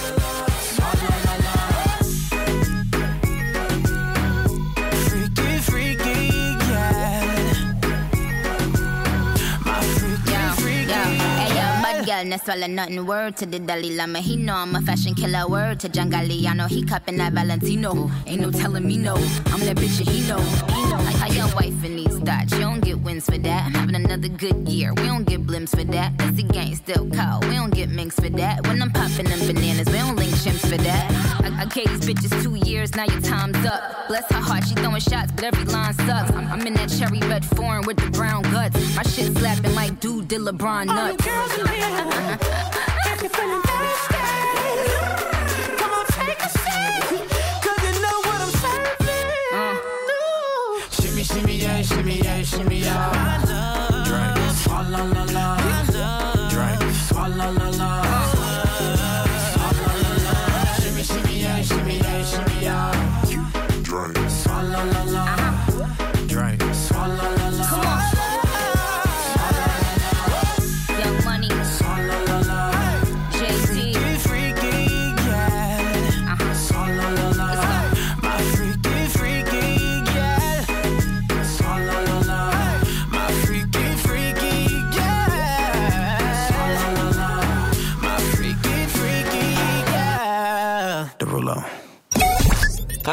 No swallow nothing. Word to the Dalai Lama, he know I'm a fashion killer. Word to John Galliano, he cupping that Valentino. Ain't no telling me no, I'm that bitch and he know. He know. How your wife in these you don't get wins for that. I'm having another good year, we don't get blimps for that. That's the gang still cold, we don't get minks for that. When I'm popping them bananas, we don't link chimps for that. I, I gave these bitches two years, now your time's up. Bless her heart, she throwing shots, but every line sucks. I'm, I'm in that cherry red foreign with the brown guts. My shit slapping like dude did LeBron nuts. All you girls in here, if you're feeling thirsty, yeah, shimmy, yeah, shimmy, yeah. Drink, swalla la la. Drink, swalla la la.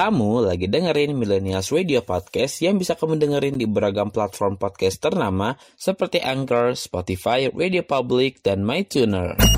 Kamu lagi dengerin Millennials Radio Podcast yang bisa kamu dengerin di beragam platform podcast ternama seperti Anchor, Spotify, Radio Public, dan MyTuner.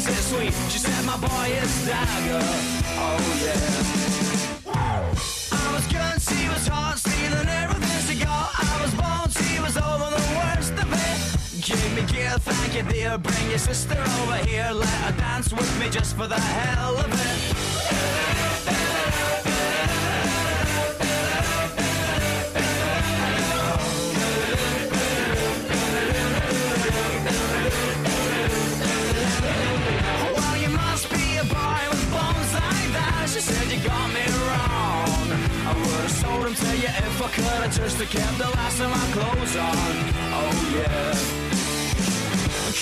Is it sweet? She said, my boy is Dagger. Oh yeah. I was good, she was hot, stealing everything she got. I was bold, she was over the worst of it. Give me gear, thank you dear. Bring your sister over here, let her dance with me just for the hell of it. Have to you if I could have just kept the last of my clothes on. Oh yeah.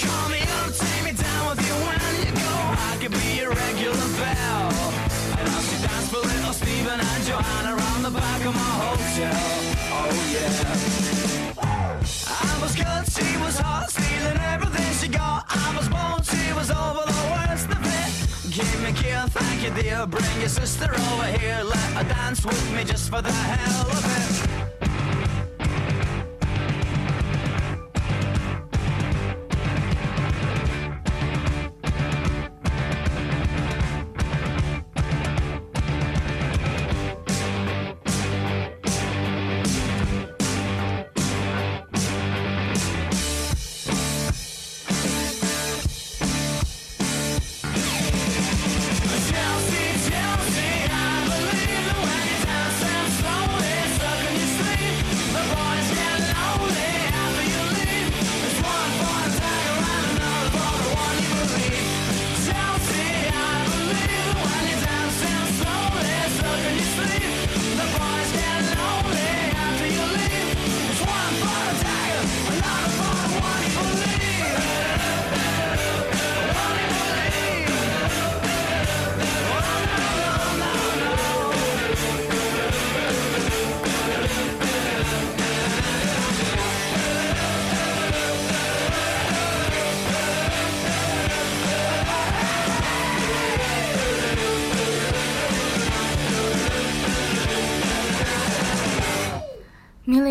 Call me up, take me down with you when you go. I could be your regular belle. And I'll see dance for little Stephen and Joanna around the back of my hotel. Oh yeah. I was good, she was hot, stealing everything she got. I was bold, she was over the worst. Give me gear, thank you dear. Bring your sister over here, let her dance with me just for the hell of it.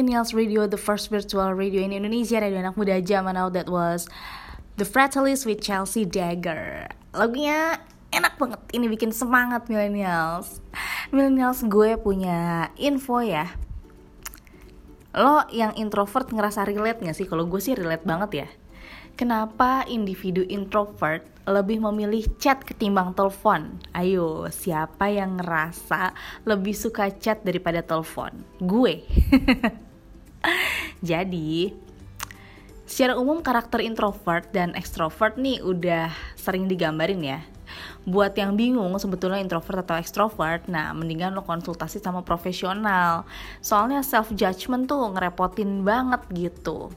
Millennials Radio, the first virtual radio in Indonesia, radio anak muda zaman now that was The Fratalist with Chelsea Dagger. Lagunya enak banget, ini bikin semangat millennials. Millennials gue punya info ya. Lo yang introvert ngerasa relate gak sih? Kalau gue sih relate banget ya. Kenapa individu introvert lebih memilih chat ketimbang telepon? Ayo, siapa yang ngerasa lebih suka chat daripada telepon? Gue. Jadi, secara umum karakter introvert dan extrovert nih udah sering digambarin ya. Buat yang bingung sebetulnya introvert atau extrovert, nah mendingan lo konsultasi sama profesional. Soalnya self judgment tuh ngerepotin banget gitu.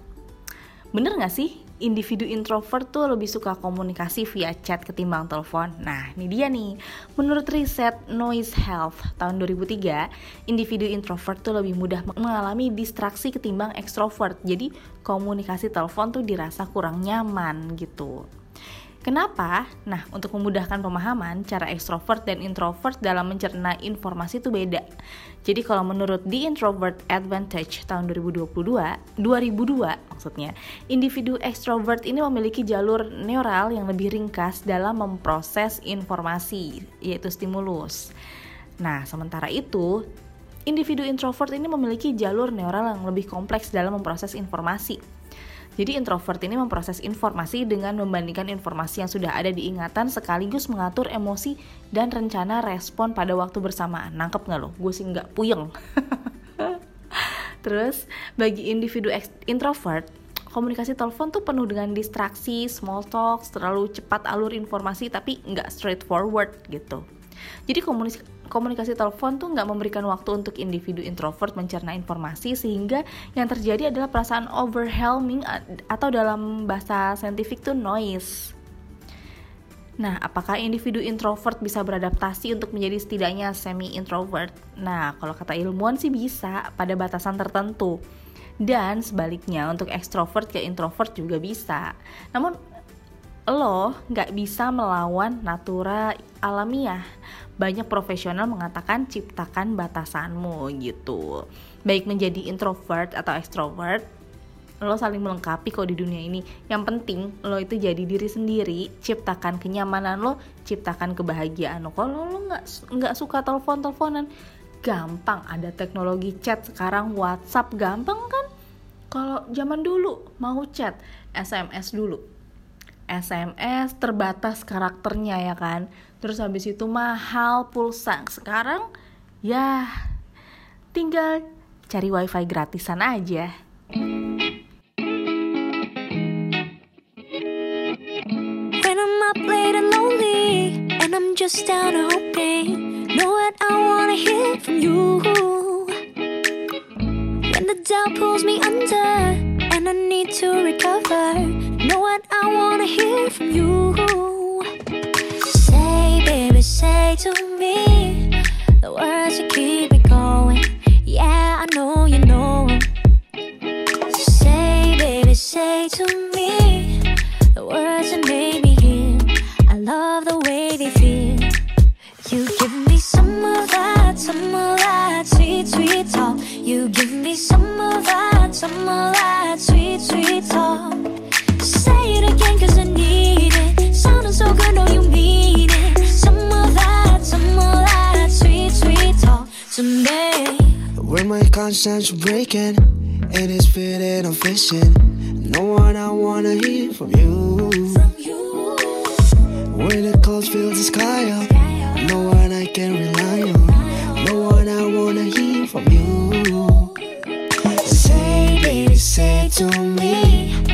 Bener gak sih? Individu introvert tuh lebih suka komunikasi via chat ketimbang telepon. Nah, ini dia nih. Menurut riset Noise Health tahun 2003, individu introvert tuh lebih mudah mengalami distraksi ketimbang extrovert. Jadi, komunikasi telepon tuh dirasa kurang nyaman gitu. Kenapa? Nah, untuk memudahkan pemahaman, cara ekstrovert dan introvert dalam mencerna informasi itu beda. Jadi kalau menurut The Introvert Advantage tahun 2022, 2002 maksudnya, individu ekstrovert ini memiliki jalur neural yang lebih ringkas dalam memproses informasi, yaitu stimulus. Nah, sementara itu, individu introvert ini memiliki jalur neural yang lebih kompleks dalam memproses informasi. Jadi introvert ini memproses informasi dengan membandingkan informasi yang sudah ada di ingatan sekaligus mengatur emosi dan rencana respon pada waktu bersamaan. Nangkep nggak lo? Gue sih nggak puyeng. Terus bagi individu introvert, komunikasi telepon tuh penuh dengan distraksi, small talk, terlalu cepat alur informasi tapi nggak straightforward gitu. Jadi komunikasi komunikasi telepon tuh nggak memberikan waktu untuk individu introvert mencerna informasi sehingga yang terjadi adalah perasaan overwhelming atau dalam bahasa saintifik tuh noise. Nah, apakah individu introvert bisa beradaptasi untuk menjadi setidaknya semi introvert? Nah, kalau kata ilmuwan sih bisa pada batasan tertentu. Dan sebaliknya untuk ekstrovert ke introvert juga bisa. Namun lo nggak bisa melawan natura alamiah. Banyak profesional mengatakan ciptakan batasanmu gitu. Baik menjadi introvert atau extrovert, lo saling melengkapi kok di dunia ini. Yang penting lo itu jadi diri sendiri, ciptakan kenyamanan lo, ciptakan kebahagiaan lo. Kalau lo nggak nggak suka telepon teleponan, gampang ada teknologi chat sekarang WhatsApp gampang kan? Kalau zaman dulu mau chat SMS dulu. SMS terbatas karakternya ya kan. Terus habis itu mahal pulsa. Sekarang ya tinggal cari wifi gratisan aja. When I'm up late and lonely, and I'm just down hoping, know what I wanna hear from you. When the doubt pulls me under, and I need to recover, know what I wanna hear from you. Say, baby, say to me the words that keep me going. Yeah, I know you know. Say, baby, say to me the words that make me heal. I love the way they feel. You give me some of that, some of that sweet, sweet talk. You give me some of that, some of that sweet, sweet talk. Say it again, cause I need it. Sounding so good, know you mean it. Some of that, some of that sweet, sweet talk to me. When my conscience breaking and it's fitting I'm fishing, know what I wanna hear from you. From you. When the clouds fill the sky up, no one I can rely on. No one I wanna hear from you. Say, baby, say to me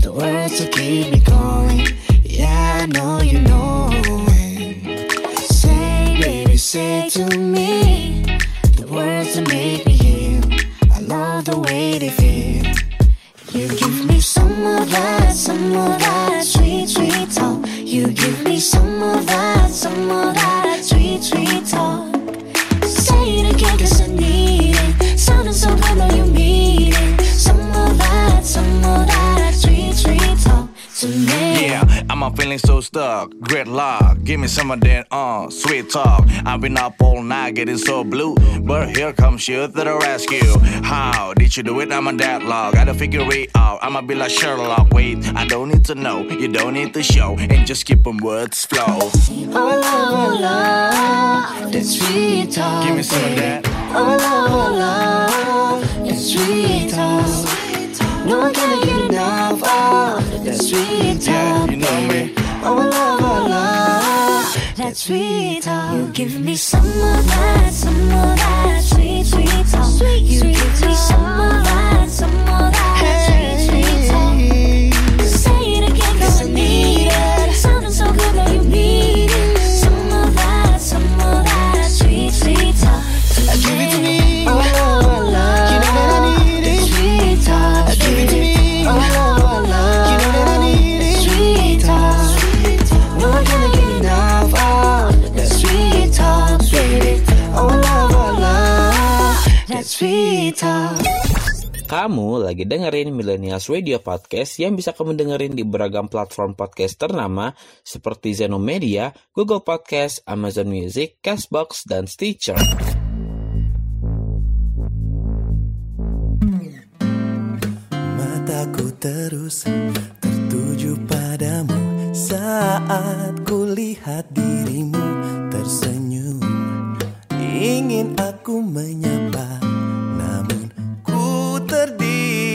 the words that keep me going. Yeah, I know you know it. Say, baby, say to me the words that make me heal. I love the way they feel. You give me some of that, some of that sweet, sweet talk. You give me some of that, some of that sweet, sweet talk. Say it again, cause Sounding so good, know you mean it. Some of that, some of that Yeah, I'm feeling so stuck. Great luck, give me some of that uh sweet talk. I've been up all night getting so blue, but here comes you to the rescue. How did you do it? I'm a deadlock. Gotta figure it out. I'ma be like Sherlock. Wait, I don't need to know, you don't need to show, and just keep them words flow. Oh, oh, love, that sweet talk. Give me some of that. Oh, oh, love, that sweet talk. No can get enough of that sweet talk. You know me. Oh, love, oh, love, that sweet talk. You give me some of that, some of that sweet, sweet talk. You give me some of that, some of that Kamu lagi dengerin Millennials Radio Podcast yang bisa kamu dengerin di beragam platform podcast ternama seperti Zeno Media, Google Podcast, Amazon Music, Castbox, dan Stitcher. Mataku terus tertuju padamu saat ku lihat dirimu tersenyum. Ingin aku menyapa,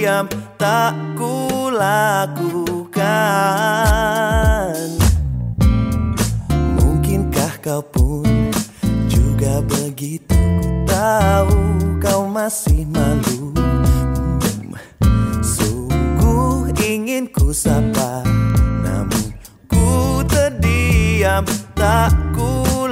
terdiam tak ku lakukan. Mungkinkah kau pun juga begitu? Ku tahu kau masih malu. Sungguh ingin ku sapa Namun ku terdiam Tak ku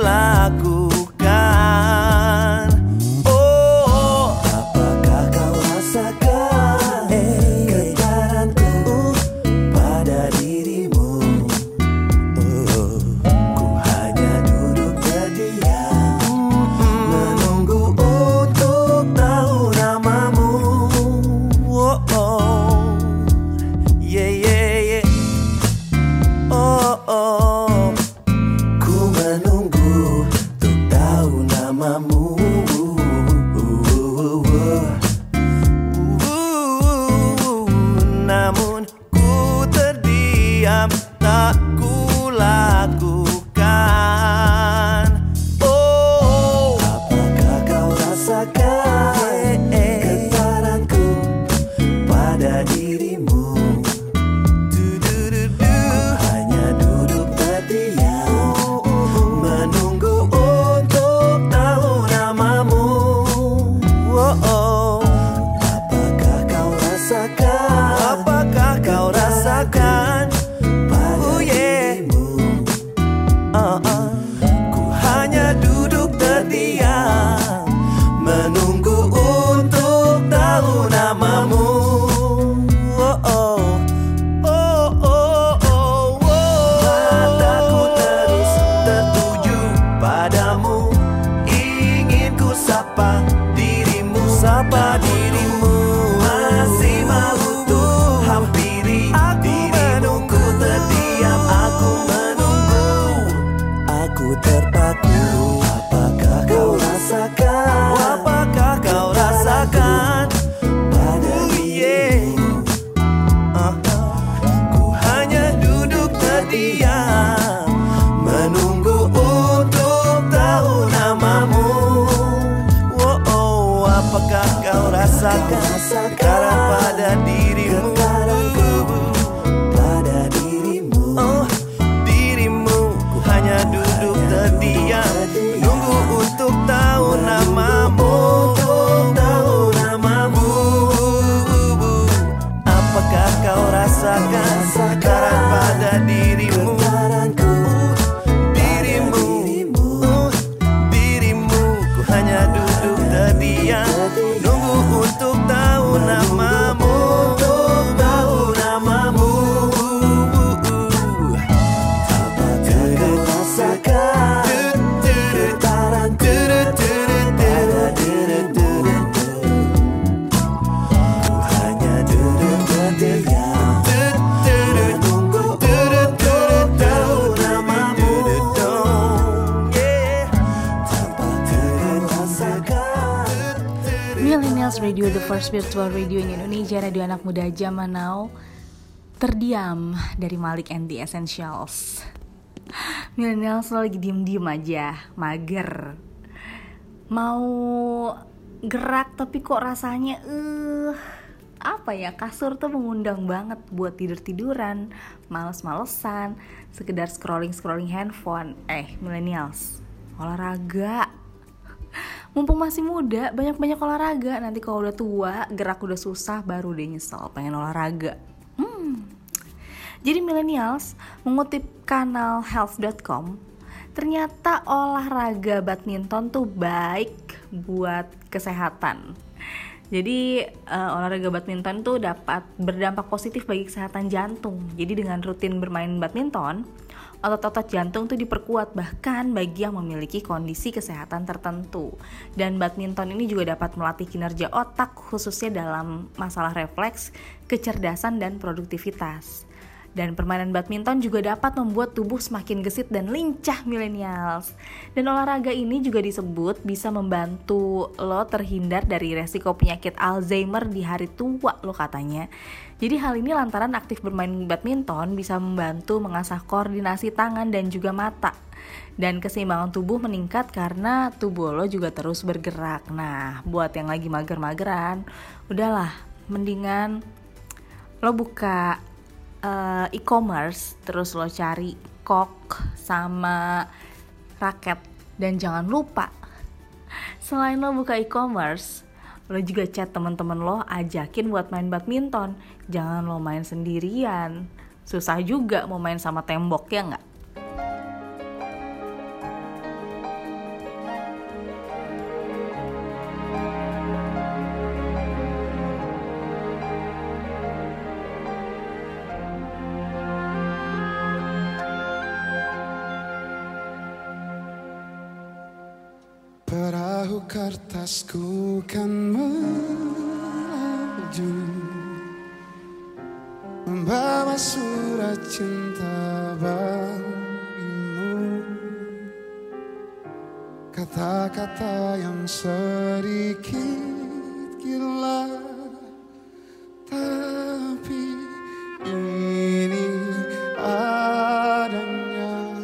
Virtual radio in Indonesia, radio anak muda zaman now. Terdiam dari Malik and the Essentials. Millennials lo lagi diem-diem aja, mager. Mau gerak tapi kok rasanya eh apa ya kasur tuh mengundang banget buat tidur tiduran males-malesan sekedar scrolling scrolling handphone eh millennials olahraga mumpung masih muda banyak-banyak olahraga nanti kalau udah tua gerak udah susah baru deh nyesel pengen olahraga hmm. jadi millennials mengutip kanal health.com ternyata olahraga badminton tuh baik buat kesehatan jadi eh, olahraga badminton tuh dapat berdampak positif bagi kesehatan jantung. Jadi dengan rutin bermain badminton, otot-otot jantung tuh diperkuat bahkan bagi yang memiliki kondisi kesehatan tertentu. Dan badminton ini juga dapat melatih kinerja otak khususnya dalam masalah refleks, kecerdasan dan produktivitas. Dan permainan badminton juga dapat membuat tubuh semakin gesit dan lincah millennials. Dan olahraga ini juga disebut bisa membantu lo terhindar dari resiko penyakit Alzheimer di hari tua lo katanya. Jadi hal ini lantaran aktif bermain badminton bisa membantu mengasah koordinasi tangan dan juga mata. Dan keseimbangan tubuh meningkat karena tubuh lo juga terus bergerak. Nah, buat yang lagi mager-mageran, udahlah, mendingan lo buka eh, e-commerce terus lo cari kok sama raket dan jangan lupa selain lo buka e-commerce lo juga chat teman-teman lo ajakin buat main badminton jangan lo main sendirian. Susah juga mau main sama tembok ya nggak? Perahu kertasku kan Membawa surat cinta bagimu. Kata-kata yang sedikit gila. Tapi ini adanya.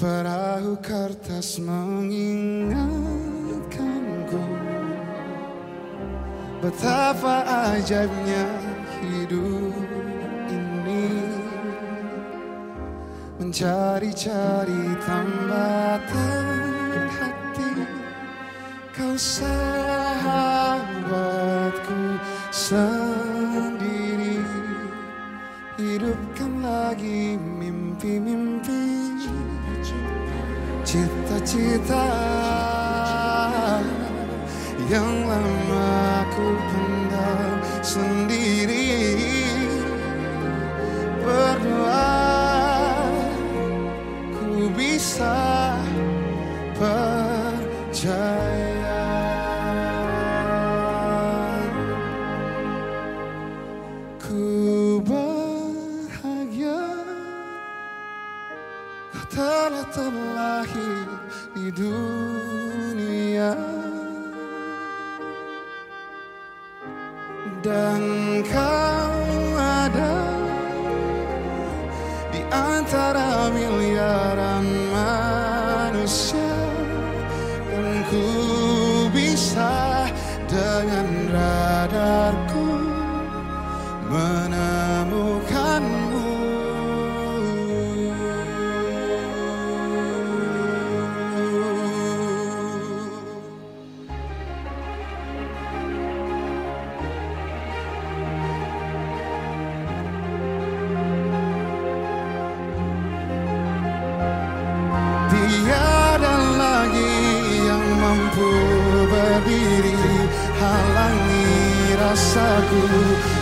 Perahu kertas mengingatkanku. Betapa ajaibnya Mencari-cari tambatan hati. Kau sahabatku sendiri. Hidupkan lagi mimpi-mimpi. Cita-cita yang lama ku pendam. Sendiri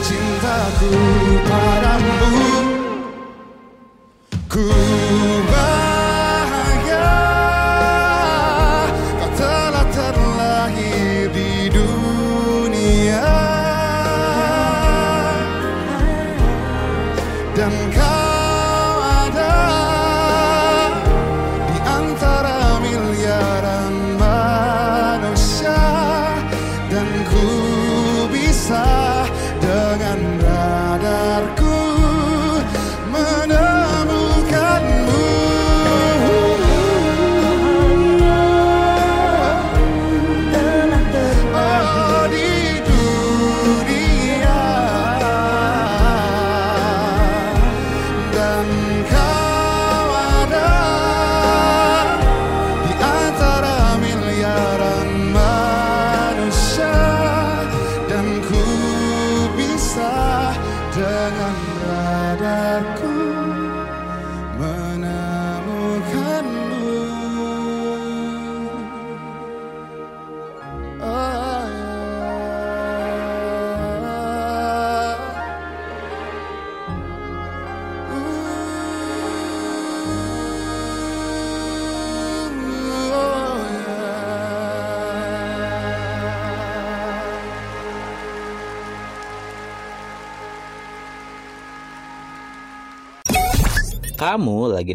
cintaku padamu.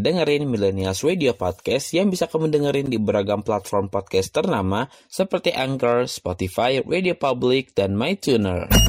dengerin Millennials Radio Podcast yang bisa kamu dengerin di beragam platform podcast ternama seperti Anchor, Spotify, Radio Public, dan MyTuner.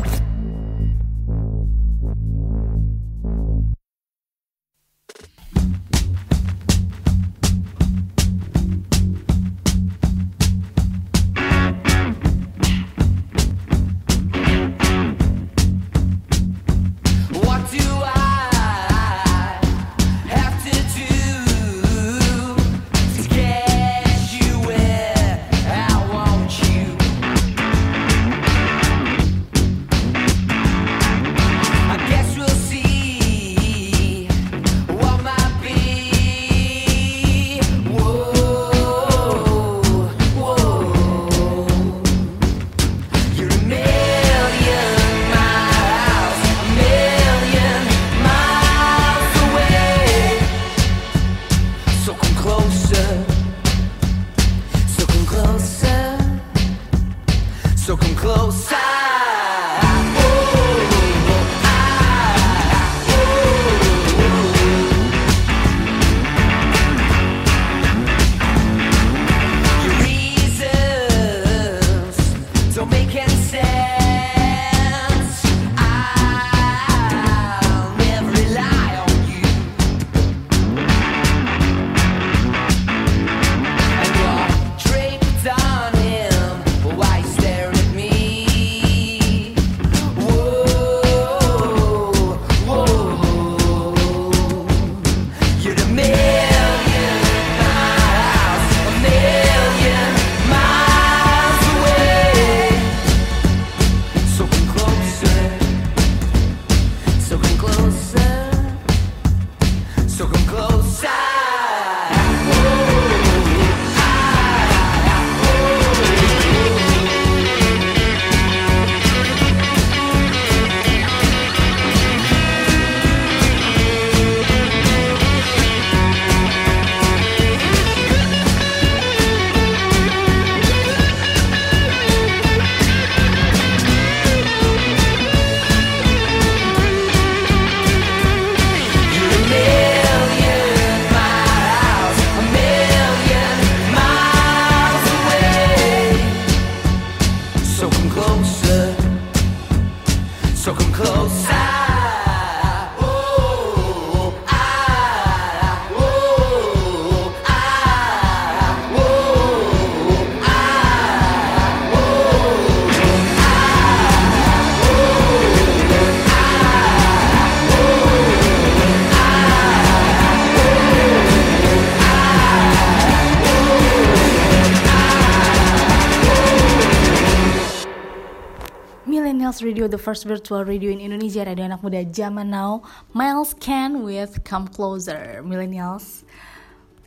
Radio, the first virtual radio in Indonesia, radio anak muda zaman now. Miles Can with Come Closer, Millennials.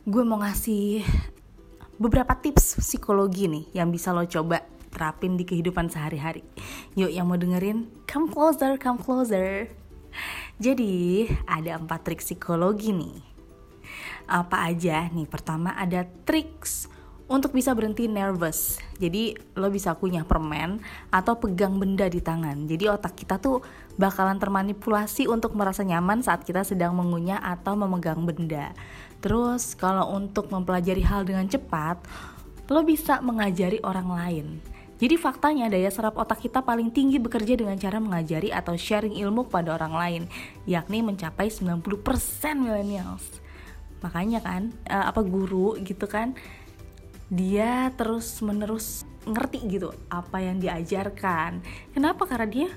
Gue mau ngasih beberapa tips psikologi nih yang bisa lo coba terapin di kehidupan sehari-hari. Yuk yang mau dengerin, come closer, come closer. Jadi ada empat trik psikologi nih. Apa aja nih? Pertama ada triks untuk bisa berhenti nervous. Jadi lo bisa kunyah permen atau pegang benda di tangan. Jadi otak kita tuh bakalan termanipulasi untuk merasa nyaman saat kita sedang mengunyah atau memegang benda. Terus kalau untuk mempelajari hal dengan cepat, lo bisa mengajari orang lain. Jadi faktanya daya serap otak kita paling tinggi bekerja dengan cara mengajari atau sharing ilmu kepada orang lain, yakni mencapai 90% millennials. Makanya kan, uh, apa guru gitu kan, dia terus menerus ngerti gitu apa yang diajarkan. Kenapa? Karena dia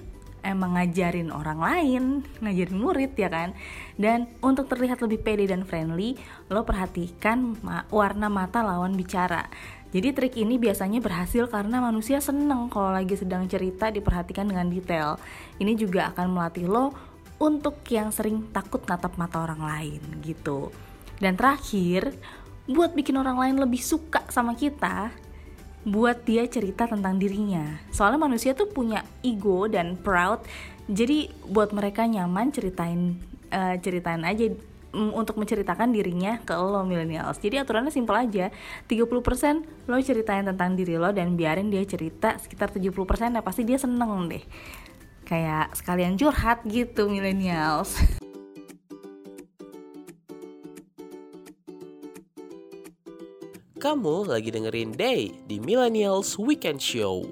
emang ngajarin orang lain, ngajarin murid ya kan. Dan untuk terlihat lebih pede dan friendly, lo perhatikan ma warna mata lawan bicara. Jadi trik ini biasanya berhasil karena manusia seneng kalau lagi sedang cerita diperhatikan dengan detail. Ini juga akan melatih lo untuk yang sering takut natap mata orang lain gitu. Dan terakhir, buat bikin orang lain lebih suka sama kita, buat dia cerita tentang dirinya. Soalnya manusia tuh punya ego dan proud. Jadi buat mereka nyaman ceritain uh, ceritain aja mm, untuk menceritakan dirinya ke lo millennials. Jadi aturannya simpel aja. 30% lo ceritain tentang diri lo dan biarin dia cerita sekitar 70% ya pasti dia seneng deh. Kayak sekalian curhat gitu millennials. Kamu lagi dengerin Day di Millennials Weekend Show.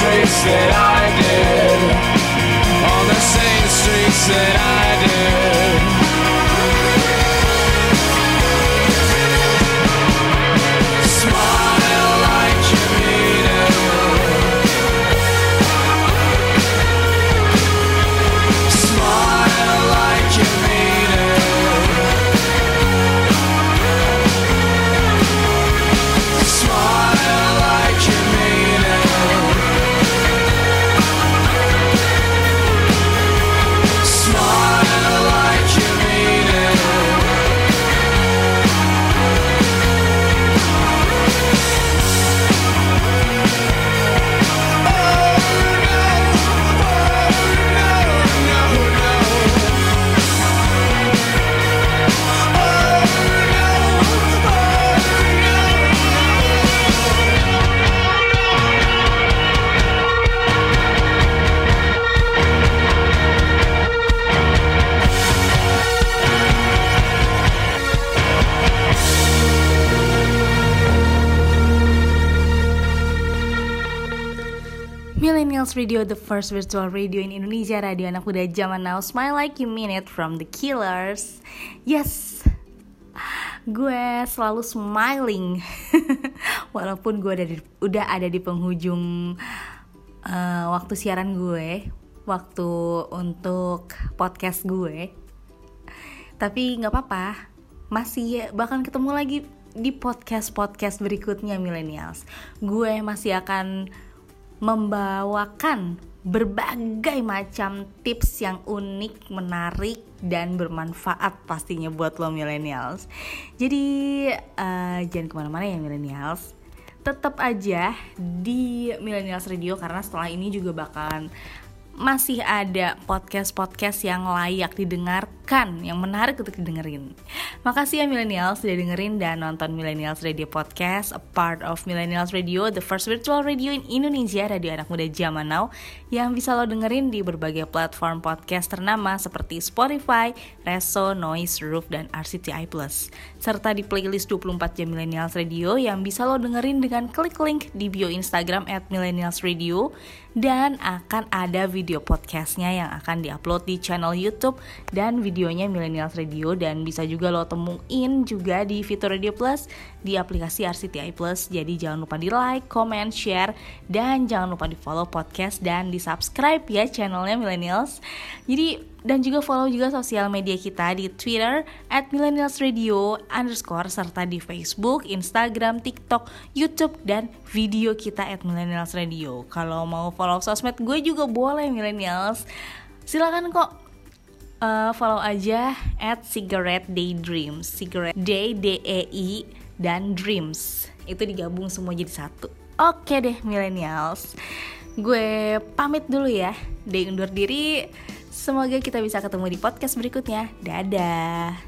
Streets that I Radio, the first virtual radio in Indonesia, radio anak muda zaman now, smile like you mean it from the killers. Yes, gue selalu smiling, walaupun gue ada udah ada di penghujung uh, waktu siaran gue, waktu untuk podcast gue. Tapi nggak apa-apa, masih bahkan ketemu lagi di podcast podcast berikutnya millennials. Gue masih akan membawakan berbagai macam tips yang unik, menarik, dan bermanfaat pastinya buat lo millennials. Jadi uh, jangan ke mana-mana ya millennials. Tetap aja di Millennials Radio karena setelah ini juga bakalan masih ada podcast-podcast yang layak didengarkan, yang menarik untuk didengerin. Makasih ya Millennials sudah dengerin dan nonton Millennials Radio Podcast, a part of Millennials Radio, the first virtual radio in Indonesia, radio anak muda zaman now, yang bisa lo dengerin di berbagai platform podcast ternama seperti Spotify, Reso, Noise, Roof, dan RCTI+. Serta di playlist 24 jam Millennials Radio yang bisa lo dengerin dengan klik link di bio Instagram at Millennials Radio, dan akan ada video podcastnya yang akan diupload di channel YouTube dan videonya Millennials Radio dan bisa juga lo temuin juga di fitur Radio Plus di aplikasi RCTI Plus. Jadi jangan lupa di like, comment, share dan jangan lupa di follow podcast dan di subscribe ya channelnya Millennials. Jadi dan juga follow juga sosial media kita di Twitter at Millennials Radio underscore serta di Facebook, Instagram, TikTok, YouTube dan video kita at Millennials Radio. Kalau mau follow sosmed gue juga boleh Millennials. Silakan kok uh, follow aja at Cigarette Daydreams, Cigarette Day D E I dan Dreams. Itu digabung semua jadi satu. Oke deh Millennials. Gue pamit dulu ya. Day undur diri. Semoga kita bisa ketemu di podcast berikutnya. Dadah.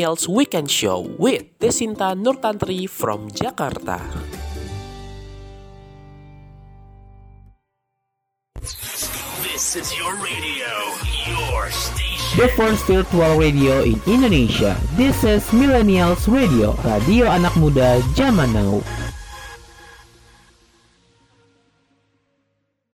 Millennials Weekend Show with Desinta Nurtantri from Jakarta. This is your radio, your station. The first virtual radio in Indonesia. This is Millennials Radio, radio anak muda zaman now.